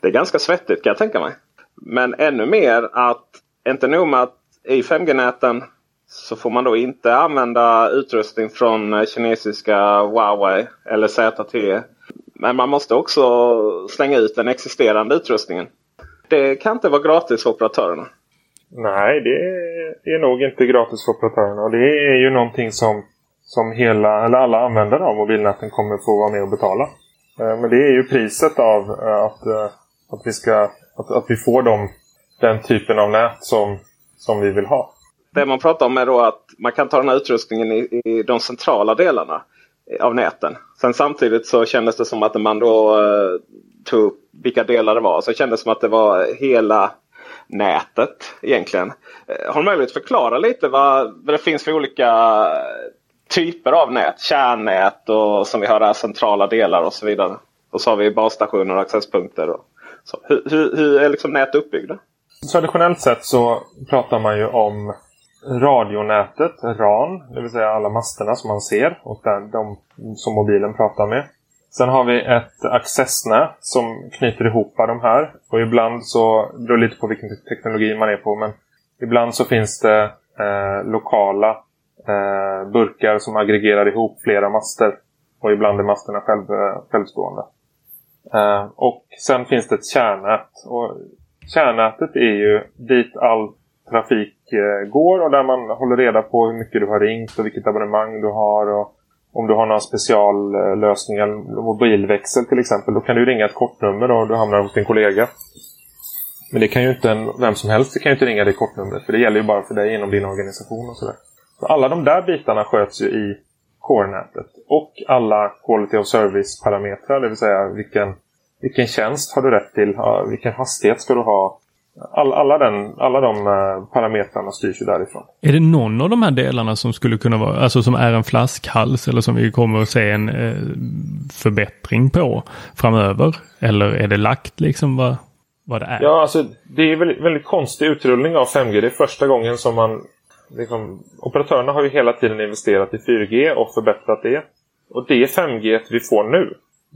Det är ganska svettigt kan jag tänka mig. Men ännu mer att, inte nog med att i 5G-näten så får man då inte använda utrustning från eh, kinesiska Huawei eller ZTE. Men man måste också slänga ut den existerande utrustningen. Det kan inte vara gratis för operatörerna. Nej, det är nog inte gratis för operatörerna. Och det är ju någonting som, som hela, eller alla användare av mobilnäten kommer få vara med och betala. Eh, men det är ju priset av eh, att att vi, ska, att, att vi får dem, den typen av nät som, som vi vill ha. Det man pratar om är då att man kan ta den här utrustningen i, i de centrala delarna eh, av näten. Sen samtidigt så kändes det som att man då eh, tog upp vilka delar det var. Så det kändes som att det var hela nätet egentligen. Eh, har du möjlighet att förklara lite vad, vad det finns för olika typer av nät? Kärnnät och som vi har där centrala delar och så vidare. Och så har vi basstationer och accesspunkter. Och så, hur, hur, hur är liksom nät uppbyggda? Traditionellt sett så pratar man ju om radionätet, RAN, det vill säga alla masterna som man ser och där, de som mobilen pratar med. Sen har vi ett accessnät som knyter ihop de här. Och ibland så, det beror lite på vilken teknologi man är på, men ibland så finns det eh, lokala eh, burkar som aggregerar ihop flera master. Och ibland är masterna själv, eh, självstående. Eh, och sen finns det ett kärnnät. Och kärnnätet är ju dit all trafik eh, går och där man håller reda på hur mycket du har ringt och vilket abonnemang du har och om du har några speciallösningar, mobilväxel till exempel, då kan du ringa ett kortnummer och du hamnar hos din kollega. Men det kan ju inte en, vem som helst det kan ju inte ringa det kortnumret för det gäller ju bara för dig inom din organisation och sådär. Så alla de där bitarna sköts ju i core-nätet. Och alla quality of service-parametrar, det vill säga vilken, vilken tjänst har du rätt till, vilken hastighet ska du ha, All, alla, den, alla de uh, parametrarna styrs ju därifrån. Är det någon av de här delarna som skulle kunna vara, alltså som är en flaskhals eller som vi kommer att se en uh, förbättring på framöver? Eller är det lagt liksom vad, vad det är? Ja, alltså det är väldigt, väldigt konstig utrullning av 5G. Det är första gången som man liksom, operatörerna har ju hela tiden investerat i 4G och förbättrat det. Och det 5G vi får nu,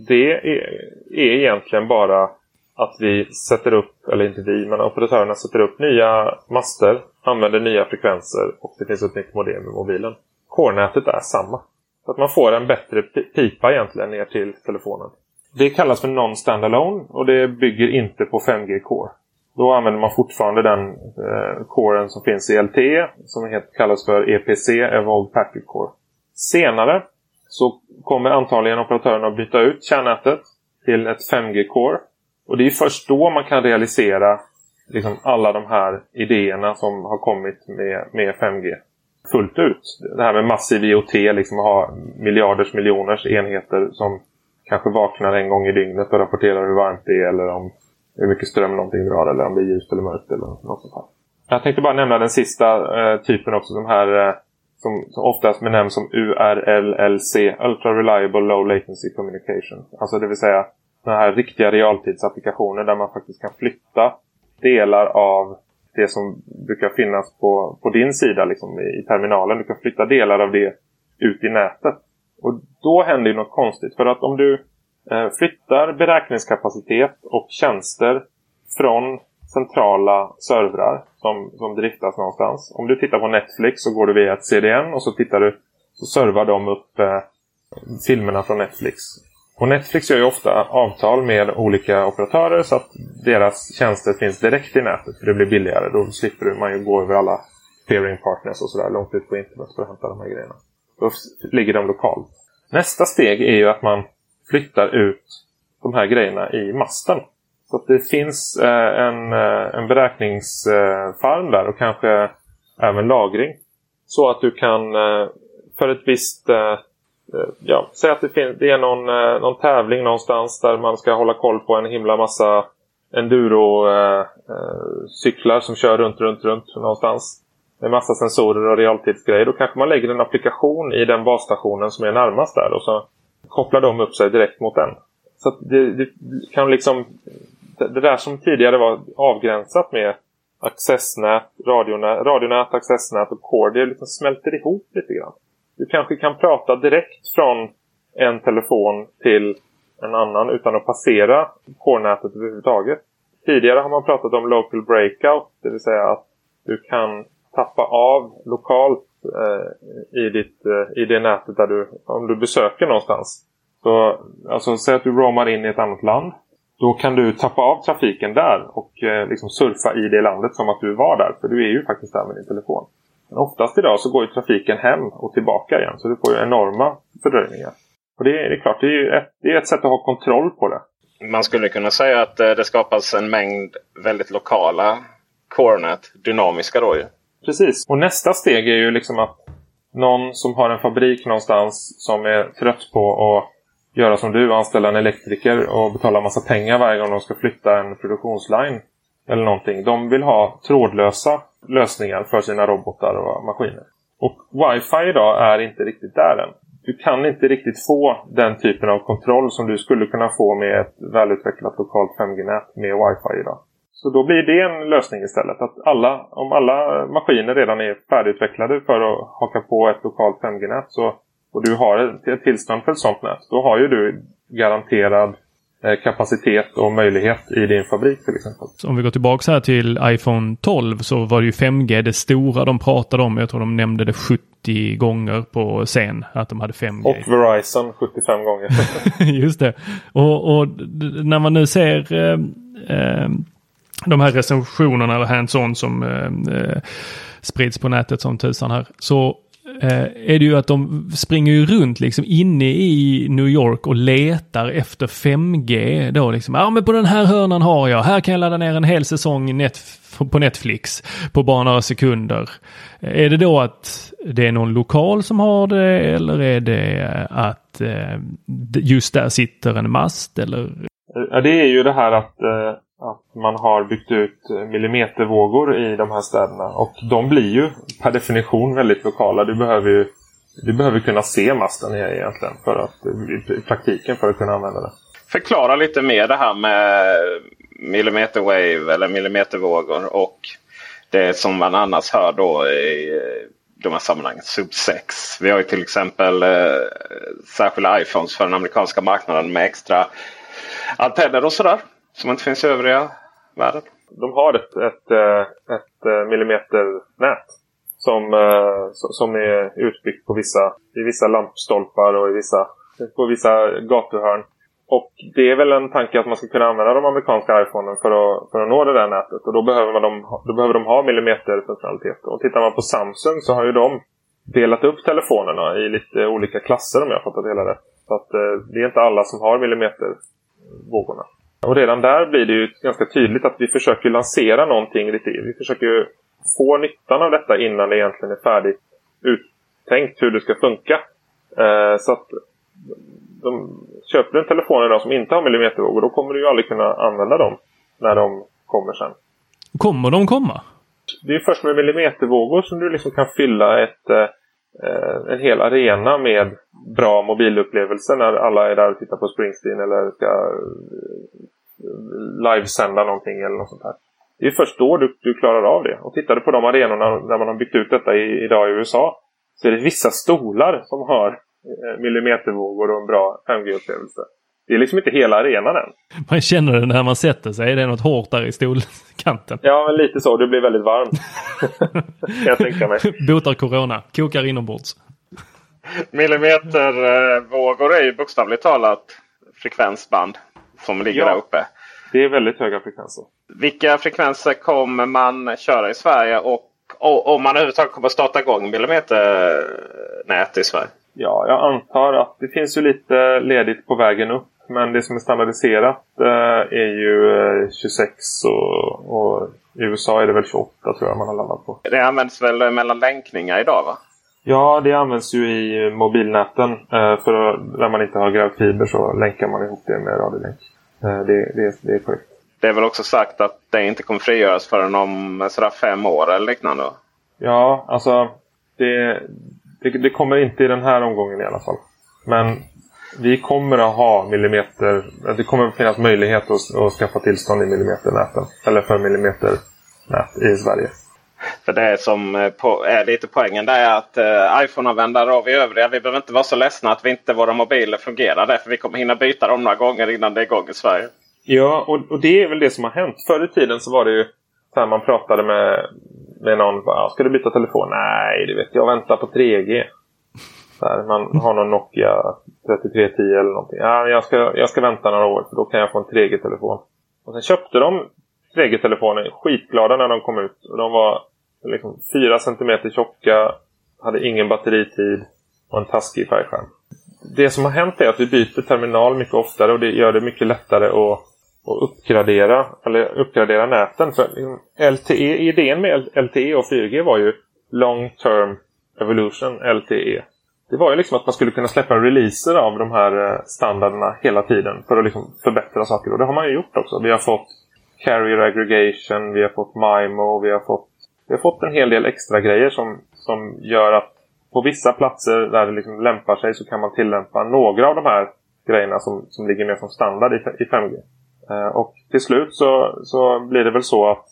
det är, är egentligen bara att vi sätter upp, eller inte vi, men operatörerna sätter upp nya master, använder nya frekvenser och det finns ett nytt modem i mobilen. Core-nätet är samma. Så att man får en bättre pipa egentligen ner till telefonen. Det kallas för non-standalone och det bygger inte på 5G Core. Då använder man fortfarande den eh, coren som finns i LTE som kallas för EPC, Evolved Packet Core. Senare så kommer antagligen operatörerna att byta ut kärnnätet till ett 5G Core och det är först då man kan realisera liksom, alla de här idéerna som har kommit med, med 5G fullt ut. Det här med massiv IoT, liksom att ha miljarders miljoners enheter som kanske vaknar en gång i dygnet och rapporterar hur varmt det är eller om hur mycket ström någonting drar eller om det är ljust eller mörkt eller något sånt här. Jag tänkte bara nämna den sista eh, typen också, de här eh, som, som oftast benämns som URLLC, Ultra Reliable Low Latency Communication. Alltså det vill säga sådana här riktiga realtidsapplikationer där man faktiskt kan flytta delar av det som brukar finnas på, på din sida liksom, i terminalen. Du kan flytta delar av det ut i nätet. Och då händer ju något konstigt. För att om du eh, flyttar beräkningskapacitet och tjänster från centrala servrar som, som driftas någonstans. Om du tittar på Netflix så går du via ett CDN och så tittar du så servar de upp eh, filmerna från Netflix. Och Netflix gör ju ofta avtal med olika operatörer så att deras tjänster finns direkt i nätet. För det blir billigare. Då slipper man ju gå över alla peering partners och sådär långt ut på internet för att hämta de här grejerna. Då ligger de lokalt. Nästa steg är ju att man flyttar ut de här grejerna i masten. Så att det finns eh, en, eh, en beräkningsfarm där och kanske även lagring. Så att du kan eh, för ett visst Eh, eh ja, säg att det, finns, det är någon, eh, någon tävling någonstans där man ska hålla koll på en himla massa enduro-cyklar eh, eh som kör runt, runt, runt någonstans. Med massa sensorer och realtidsgrejer. Då kanske man lägger en applikation i den basstationen som är närmast där och så kopplar de upp sig direkt mot den. Så det, det, kan liksom... Det där som tidigare var avgränsat med accessnät, radionät, radionät accessnät och core, det liksom smälter ihop lite grann. Du kanske kan prata direkt från en telefon till en annan utan att passera core-nätet överhuvudtaget. Tidigare har man pratat om local breakout, det vill säga att du kan tappa av lokalt eh, i, ditt, eh, i det nätet där du, om du besöker någonstans. Så, alltså säg att du roamar in i ett annat land. Då kan du tappa av trafiken där och eh, liksom surfa i det landet som att du var där. För du är ju faktiskt där med din telefon. Men oftast idag så går trafiken hem och tillbaka igen. Så du får ju enorma fördröjningar. Och det är, det är klart, det är ju ett, det är ett sätt att ha kontroll på det. Man skulle kunna säga att eh, det skapas en mängd väldigt lokala corenet, dynamiska då ju. Precis. Och nästa steg är ju liksom att någon som har en fabrik någonstans som är trött på att göra som du, anställa en elektriker och betala massa pengar varje gång de ska flytta en produktionsline eller någonting. De vill ha trådlösa lösningar för sina robotar och maskiner. Och Wi-Fi idag är inte riktigt där än. Du kan inte riktigt få den typen av kontroll som du skulle kunna få med ett välutvecklat lokalt 5G-nät med Wi-Fi idag. Så då blir det en lösning istället. Att alla, om alla maskiner redan är färdigutvecklade för att haka på ett lokalt 5G-nät så, och du har ett tillstånd för ett sånt nät, då har ju du garanterad eh, kapacitet och möjlighet i din fabrik till exempel. Så om vi går tillbaka här till iPhone 12 så var det ju 5G det stora de pratade om. Jag tror de nämnde det 70 gånger på scen att de hade 5G. Och Verizon 75 gånger. Just det. Och, och när man nu ser eh, eh, de här recensionerna eller hands-on som eh, eh, sprids på nätet som tusan här. Så Eh, är det ju att de springer ju runt liksom inne i New York och letar efter 5G då liksom. Ja men på den här hörnan har jag. Här kan jag ladda ner en hel säsong på Netflix på bara några sekunder. Eh, är det då att det är någon lokal som har det eller är det eh, att just där sitter en mast eller? Ja, det är ju det här att, att man har byggt ut eh, millimetervågor i de här städerna. Och de blir ju per definition väldigt lokala. Du behöver ju du behöver kunna se masten här egentligen för att, eh, i, praktiken för att kunna använda den. Förklara lite mer det här med millimeterwave eller millimetervågor och det som man annars hör då i eh, de här sammanhangen. Sub 6. Vi har ju till exempel eh, särskilda iPhones för den amerikanska marknaden med extra antenner och sådär. Som inte finns i övriga världen. De har ett, ett, eh, ett eh, millimeternät som, eh, som är utbyggt på vissa, i vissa lampstolpar och i vissa, på vissa gatuhörn. Och det är väl en tanke att man ska kunna använda de amerikanska iPhonen för att, för att nå det där nätet. Och då behöver, man de, då behöver de ha millimeterfunktionalitet. Och tittar man på Samsung så har ju de delat upp telefonerna i lite olika klasser om jag har fattat det hela rätt. Så att det är inte alla som har millimetervågorna. Och redan där blir det ju ganska tydligt att vi försöker lansera någonting lite. Vi försöker ju få nyttan av detta innan det egentligen är färdigt uttänkt hur det ska funka. Eh, så att de, köper du en telefon idag som inte har millimetervågor då kommer du ju aldrig kunna använda dem när de kommer sen. Kommer de komma? Det är först med millimetervågor som du liksom kan fylla ett, eh, en hel arena med bra mobilupplevelser när alla är där och tittar på Springsteen eller ska livesända någonting eller något sånt här. Det är först då du, du klarar av det. Och tittar du på de arenorna där man har byggt ut detta i, idag i USA så är det vissa stolar som har eh, millimetervågor och en bra 5G-upplevelse. Det är liksom inte hela arenan än. Man känner det när man sätter sig. Det är något hårt där i stolkanten. Ja, men lite så. Det blir väldigt varmt. kan jag tänka mig. Botar corona. Kokar inombords. Millimetervågor är ju bokstavligt talat frekvensband som ligger Ja. där uppe. Det är väldigt höga frekvenser. Vilka frekvenser kommer man köra i Sverige och, om man överhuvudtaget kommer starta igång millimeternät i Sverige? Ja, jag antar att det finns ju lite ledigt på vägen upp. Men det som är standardiserat eh, är ju eh, 26 och, och i USA är det väl 28 tror jag man har landat på. Det används väl mellan länkningar idag va? Ja, det används ju i mobilnäten. Eh, för när man inte har gravfiber så länkar man ihop det med radiolänk. Eh, det, det, det är korrekt. Det är väl också sagt att det inte kommer frigöras förrän om sådär fem år eller liknande. Ja, alltså det, det, det kommer inte i den här omgången i alla fall. Men vi kommer att ha millimeter... Det kommer att finnas möjlighet att, att skaffa tillstånd i millimeternäten. Eller för millimeternät i Sverige. För det som eh, är lite poängen det är att eh, iPhone-användare och vi övriga vi behöver inte vara så ledsna att vi inte våra mobiler fungerar. Därför vi kommer hinna byta dem några gånger innan det är igång i Sverige. Ja, och, och det är väl det som har hänt. Förr i tiden så var det ju så här man pratade med, med någon. Bara, ska du byta telefon? Nej, det vet jag. väntar på 3G. Så här, man har någon Nokia 3310 eller någonting. Ja, jag ska, jag ska vänta några år för då kan jag få en 3G-telefon. Och sen köpte de 3G-telefoner skitglada när de kom ut. Och de var liksom 4 cm tjocka, hade ingen batteritid och en taskig färgskärm. Det som har hänt är att vi byter terminal mycket oftare och det gör det mycket lättare att, att uppgradera, eller uppgradera näten. För LTE, idén med LTE och 4G var ju Long Term Evolution, LTE. Det var ju liksom att man skulle kunna släppa releaser av de här eh, standarderna hela tiden för att liksom förbättra saker. Och det har man ju gjort också. Vi har fått Carrier Aggregation, vi har fått MIMO, vi har fått, vi har fått en hel del extra grejer som, som gör att på vissa platser där det liksom lämpar sig så kan man tillämpa några av de här grejerna som, som ligger mer som standard i, i 5G. Eh, och till slut så, så blir det väl så att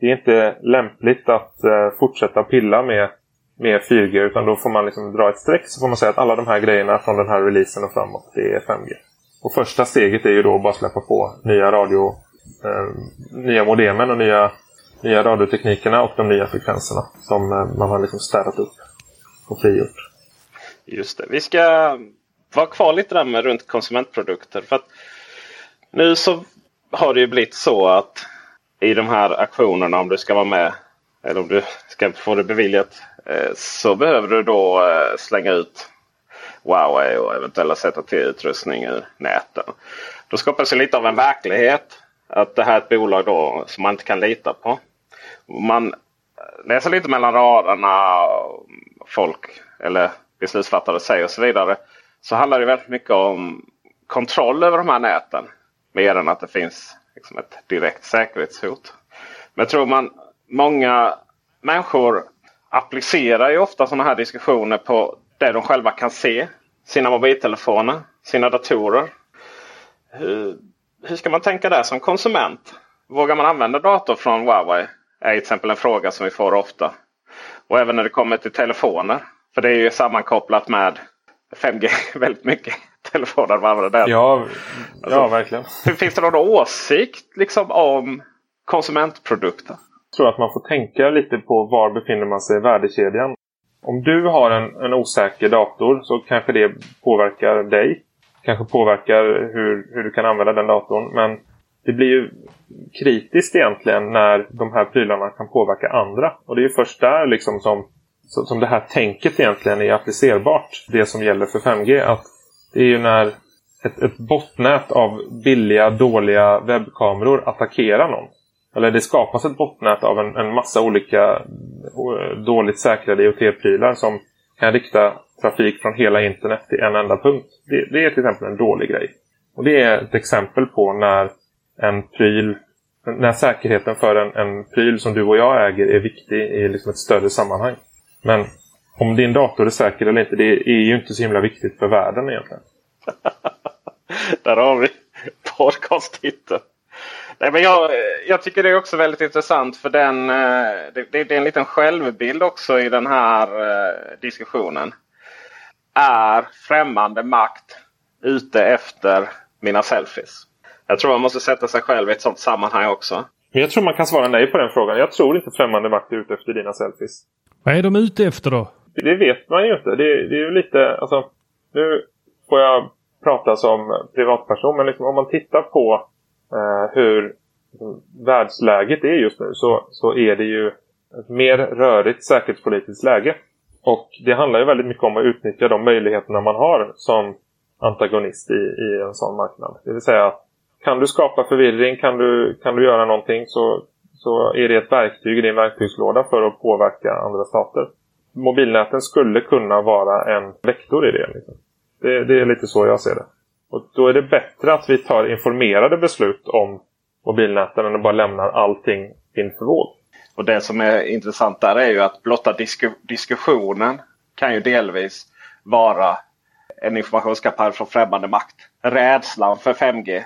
det är inte lämpligt att eh, fortsätta pilla med, med 4G utan då får man liksom dra ett streck så får man säga att alla de här grejerna från den här releasen och framåt det är 5G. Och första steget är ju då att bara släppa på nya radio, eh, nya modemen och nya, nya radioteknikerna och de nya frekvenserna som eh, man har liksom städat upp och frigjort. Just det. Vi ska vara kvar lite där med runt konsumentprodukter. För att nu så har det ju blivit så att i de här aktionerna om du ska vara med eller om du ska få det beviljat eh, så behöver du då eh, slänga ut Huawei och eventuella ZTE-utrustning ur näten. Då skapas det lite av en verklighet att det här är ett bolag då som man inte kan lita på. Man läser lite mellan raderna folk eller beslutsfattare säger och så vidare. Så handlar det väldigt mycket om kontroll över de här näten. Mer än att det finns liksom ett direkt säkerhetshot. Men jag tror man många människor applicerar ju ofta sådana här diskussioner på det de själva kan se. Sina mobiltelefoner, sina datorer. Hur, hur ska man tänka där som konsument? Vågar man använda dator från Huawei? Är till exempel en fråga som vi får ofta. Och även när det kommer till telefoner. För det är ju sammankopplat med 5G väldigt mycket. Telefoner man använder där. Ja, alltså, ja verkligen. Finns det någon åsikt liksom, om konsumentprodukter? Jag tror att man får tänka lite på var befinner man sig i värdekedjan. Om du har en, en osäker dator så kanske det påverkar dig. Kanske påverkar hur, hur du kan använda den datorn. Men det blir ju kritiskt egentligen när de här prylarna kan påverka andra. Och det är ju först där liksom som, som det här tänket egentligen är applicerbart. Det som gäller för 5G. Att det är ju när ett, ett bottnät av billiga, dåliga webbkameror attackerar någon. Eller det skapas ett bottnät av en, en massa olika dåligt säkrade IoT-prylar som kan rikta trafik från hela internet till en enda punkt. Det, det, är till exempel en dålig grej. Och det är ett exempel på när en pryl, när säkerheten för en, en pryl som du och jag äger är viktig i liksom ett större sammanhang. Men om din dator är säker eller inte, det är ju inte så himla viktigt för världen egentligen. Där har vi podcasttiteln. Nej, men jag, jag tycker det är också väldigt intressant för den, eh, det, det, är en liten självbild också i den här eh, diskussionen. Är främmande makt ute efter mina selfies? Jag tror man måste sätta sig själv i ett sådant sammanhang också. Men jag tror man kan svara nej på den frågan. Jag tror inte främmande makt är ute efter dina selfies. Vad är de ute efter då? Det vet man ju inte. Det, det är ju lite, alltså, nu får jag prata som privatperson, men liksom, om man tittar på eh, hur liksom, världsläget är just nu så, så är det ju ett mer rörigt säkerhetspolitiskt läge. Och det handlar ju väldigt mycket om att utnyttja de möjligheterna man har som antagonist i, i en sån marknad. Det vill säga, kan du skapa förvirring, kan du, kan du göra någonting så, så är det ett verktyg i din verktygslåda för att påverka andra stater. Mobilnäten skulle kunna vara en vektor i det. Liksom. Det, det är lite så jag ser det. Och då är det bättre att vi tar informerade beslut om mobilnäten än att bara lämnar allting inför våg. Och det som är intressant där är ju att blotta disku diskussionen kan ju delvis vara en informationskampanj från främmande makt. Rädslan för 5G.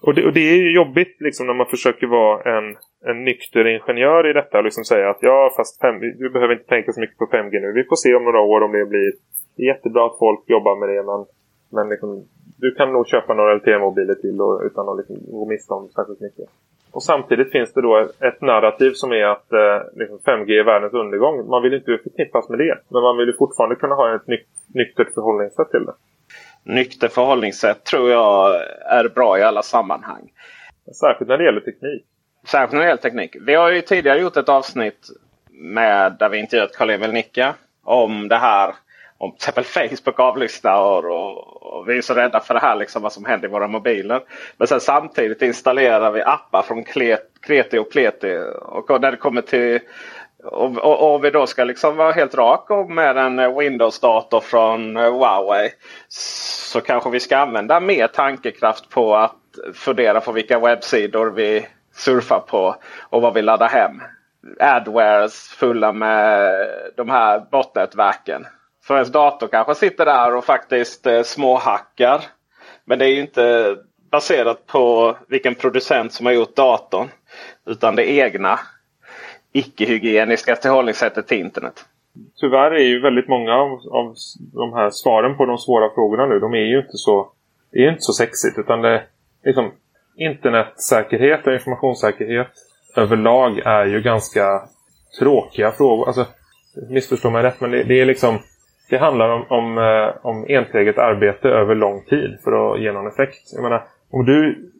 Och det, och det är ju jobbigt liksom när man försöker vara en, en nykter ingenjör i detta och liksom säga att ja fast 5, vi behöver inte tänka så mycket på 5G nu. Vi får se om några år om det blir det jättebra att folk jobbar med det men, men liksom, du kan nog köpa några LTE-mobiler till och, utan att liksom gå miste om särskilt mycket. Och samtidigt finns det då ett narrativ som är att eh, liksom 5G är världens undergång. Man vill inte förknippas med det. Men man vill ju fortfarande kunna ha ett nyk nyktert förhållningssätt till det. Nykter förhållningssätt tror jag är bra i alla sammanhang. Särskilt när det gäller teknik. Särskilt när det gäller teknik. Vi har ju tidigare gjort ett avsnitt med, där vi intervjuat Karl-Emil Nicka om det här om till exempel Facebook avlyssnar och, och, vi är så rädda för det här liksom vad som händer i våra mobiler. Men sen samtidigt installerar vi appar från Kreti och Pleti. Och när det kommer till och, och, och vi då ska liksom vara helt rak med en Windows-dator från eh, Huawei. Så kanske vi ska använda mer tankekraft på att fundera på vilka webbsidor vi surfar på och vad vi laddar hem. Adwares fulla med de här botnätverken. Så ens dator kanske sitter där och faktiskt eh, småhackar. Men det är ju inte baserat på vilken producent som har gjort datorn. Utan det egna icke-hygieniska förhållningssättet till internet. Tyvärr är ju väldigt många av, av de här svaren på de svåra frågorna nu. De är ju inte så det är inte så sexigt utan det liksom internetsäkerhet och informationssäkerhet överlag är ju ganska tråkiga frågor. Alltså, missförstå mig rätt, men det, det är liksom det handlar om, om, eh, om enträget arbete över lång tid för att ge någon effekt. Jag menar, om du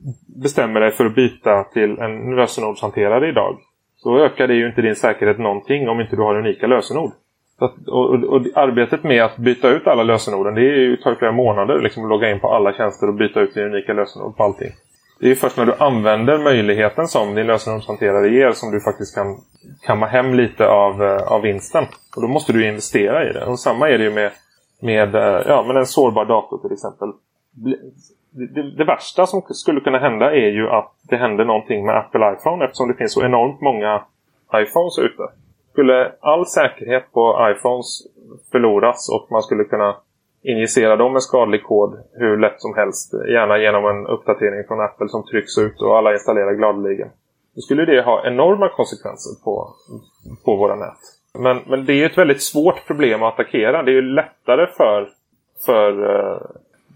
bestämmer dig för att byta till en lösenordshanterare idag då ökar det ju inte din säkerhet någonting om inte du har unika lösenord. Att, och, och, och, arbetet med att byta ut alla lösenorden det är ju, tar flera månader liksom, att logga in på alla tjänster och byta ut dina unika lösenord på allting. Det är ju först när du använder möjligheten som din lösenordshanterare ger som du faktiskt kan kamma hem lite av, eh, av vinsten. Och då måste du investera i det. Och samma är det ju med, med, eh, ja, med en sårbar dator till exempel. Det, det, värsta som skulle kunna hända är ju att det händer någonting med Apple iPhone eftersom det finns så enormt många iPhones ute. Skulle all säkerhet på iPhones förloras och man skulle kunna injicera dem med skadlig kod hur lätt som helst. Gärna genom en uppdatering från Apple som trycks ut och alla installerar gladeligen. Då skulle det ha enorma konsekvenser på, på våra nät. Men, men det är ett väldigt svårt problem att attackera. Det är ju lättare för, för uh,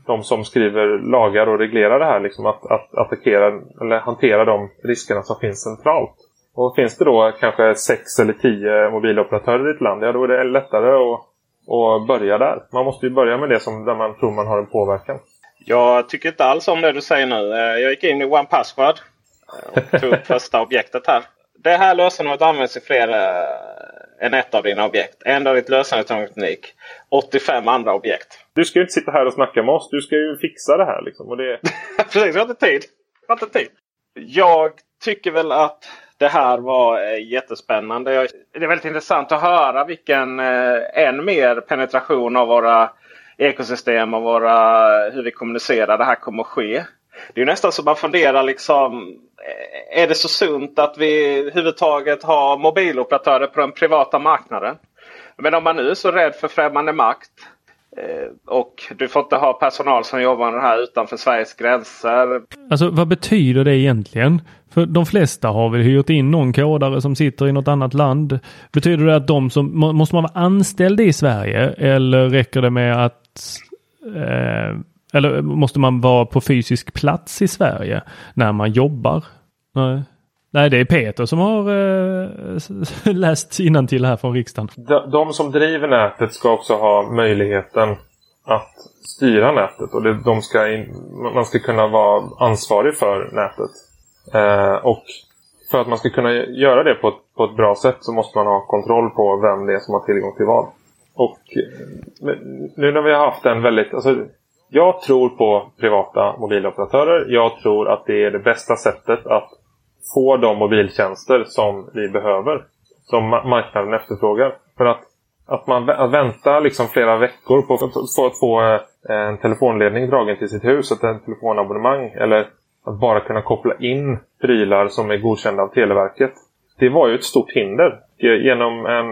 de som skriver lagar och reglerar det här liksom att, att attackera eller hantera de riskerna som finns centralt. Och finns det då kanske sex eller tio mobiloperatörer i ett land, ja då är det lättare att, att börja där. Man måste ju börja med det som där man tror man har en påverkan. Jag tycker inte alls om det du säger nu. Eh, jag gick in i One Password och tog upp första objektet här. Det här lösenordet används i fler äh, än ett av dina objekt. En av ditt lösenord är unik. 85 andra objekt. Du ska ju inte sitta här och snacka med oss. Du ska ju fixa det här. Liksom. Och det... Precis, jag har inte tid. Jag har inte tid. Jag tycker väl att det här var eh, jättespännande. Det är väldigt intressant att höra vilken eh, än mer penetration av våra ekosystem och våra, hur vi kommunicerar det här kommer att ske. Det är nästan så man funderar liksom. Eh, är det så sunt att vi överhuvudtaget har mobiloperatörer på den privata marknaden? Men om man nu är så rädd för främmande makt eh, och du får inte ha personal som jobbar här utanför Sveriges gränser. Alltså vad betyder det egentligen? För de flesta har väl hyrt in någon kodare som sitter i något annat land. Betyder det att de som, måste man vara anställd i Sverige eller räcker det med att eh, eller måste man vara på fysisk plats i Sverige när man jobbar? Nej. Nej, det är Peter som har eh, läst till här från riksdagen. De, de, som driver nätet ska också ha möjligheten att styra nätet. Och det, de ska in, man ska kunna vara ansvarig för nätet. Eh, och för att man ska kunna göra det på ett, på ett bra sätt så måste man ha kontroll på vem det är som har tillgång till vad. Och eh, nu när vi har haft en väldigt... Alltså, jag tror på privata mobiloperatörer. Jag tror att det är det bästa sättet att få de mobiltjänster som vi behöver. Som marknaden efterfrågar. För att, att man att vänta liksom flera veckor på att få eh, en telefonledning dragen till sitt hus, ett telefonabonnemang eller att bara kunna koppla in prylar som är godkända av Televerket. Det var ju ett stort hinder. Genom en,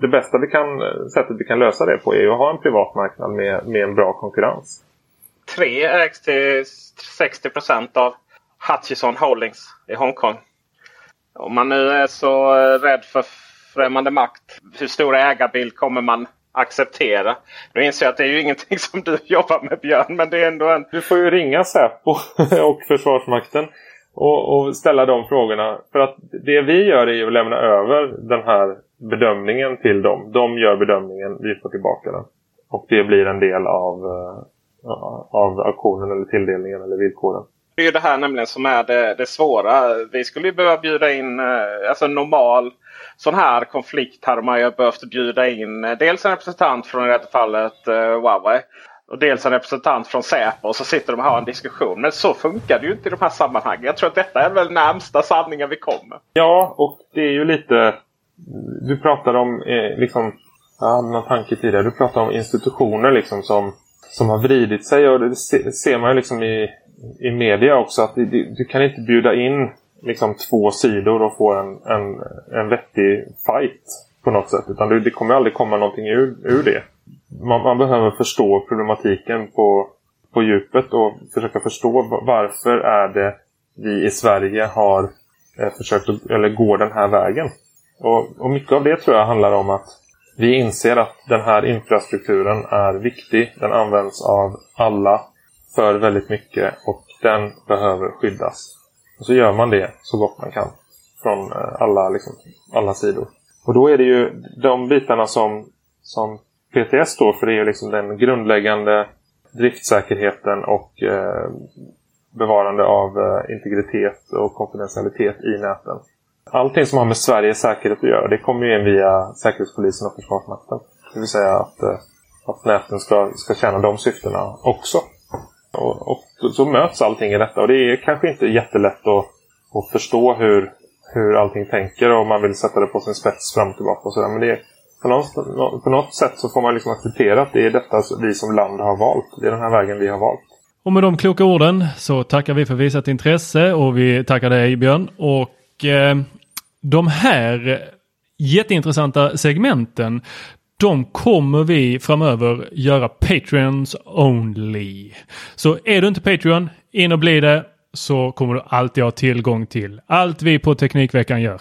det bästa vi kan, sättet vi kan lösa det på är att ha en privat marknad med, med en bra konkurrens. Tre ägs till 60% av Hutchison Holdings i Hongkong. Om man nu är så rädd för främmande makt, hur stor ägarbild kommer man acceptera? Nu inser jag att det är ju ingenting som du jobbar med Björn, men det är ändå en... Du får ju ringa Säpo och Försvarsmakten och, och, ställa de frågorna. För att det vi gör är att lämna över den här bedömningen till dem. De gör bedömningen, vi får tillbaka den. Och det blir en del av, uh, av auktionen eller tilldelningen eller villkoren. Det är ju det här nämligen som är det, det svåra. Vi skulle ju behöva bjuda in eh, alltså normal sån här konflikt hade man ju behövt bjuda in eh, dels en representant från i det här fallet uh, Huawei. Och dels en representant från Säpo och så sitter de och har en diskussion. Men så funkar det ju inte i de här sammanhangen. Jag tror att detta är väl närmsta sanningen vi kommer. Ja, och det är ju lite... Du pratar om eh, liksom... Jag hade någon tanke tidigare. Du pratar om institutioner liksom som, som har vridit sig. Och det ser man ju liksom i i media också att du, du kan inte bjuda in liksom två sidor och få en, en, en vettig fight på något sätt. Utan det, det kommer aldrig komma någonting ur, ur det. Man, man, behöver förstå problematiken på, på djupet och försöka förstå varför är det vi i Sverige har eh, försökt att, eller går den här vägen. Och, och mycket av det tror jag handlar om att vi inser att den här infrastrukturen är viktig. Den används av alla för väldigt mycket och den behöver skyddas. Och så gör man det så gott man kan från eh, alla, liksom, alla sidor. Och då är det ju de bitarna som, som PTS står för, det är liksom den grundläggande driftsäkerheten och eh, bevarande av eh, integritet och konfidentialitet i näten. Allting som har med Sveriges säkerhet att göra, det kommer ju in via Säkerhetspolisen och Försvarsmakten. Det vill säga att, eh, att näten ska, ska tjäna de syftena också. Och, och så möts allting i detta och det är kanske inte jättelätt att, att förstå hur, hur allting tänker och man vill sätta det på sin spets fram och tillbaka och sådär. Men det på, något, på något sätt så får man liksom acceptera att det är detta vi som land har valt. Det är den här vägen vi har valt. Och med de kloka orden så tackar vi för visat intresse och vi tackar dig Björn. Och eh, de här jätteintressanta segmenten de kommer vi framöver göra Patreons only. Så är du inte Patreon, in och bli det så kommer du alltid ha tillgång till allt vi på Teknikveckan gör.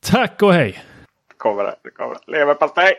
Tack och hej! Det kommer det. det kommer. Leverpastej!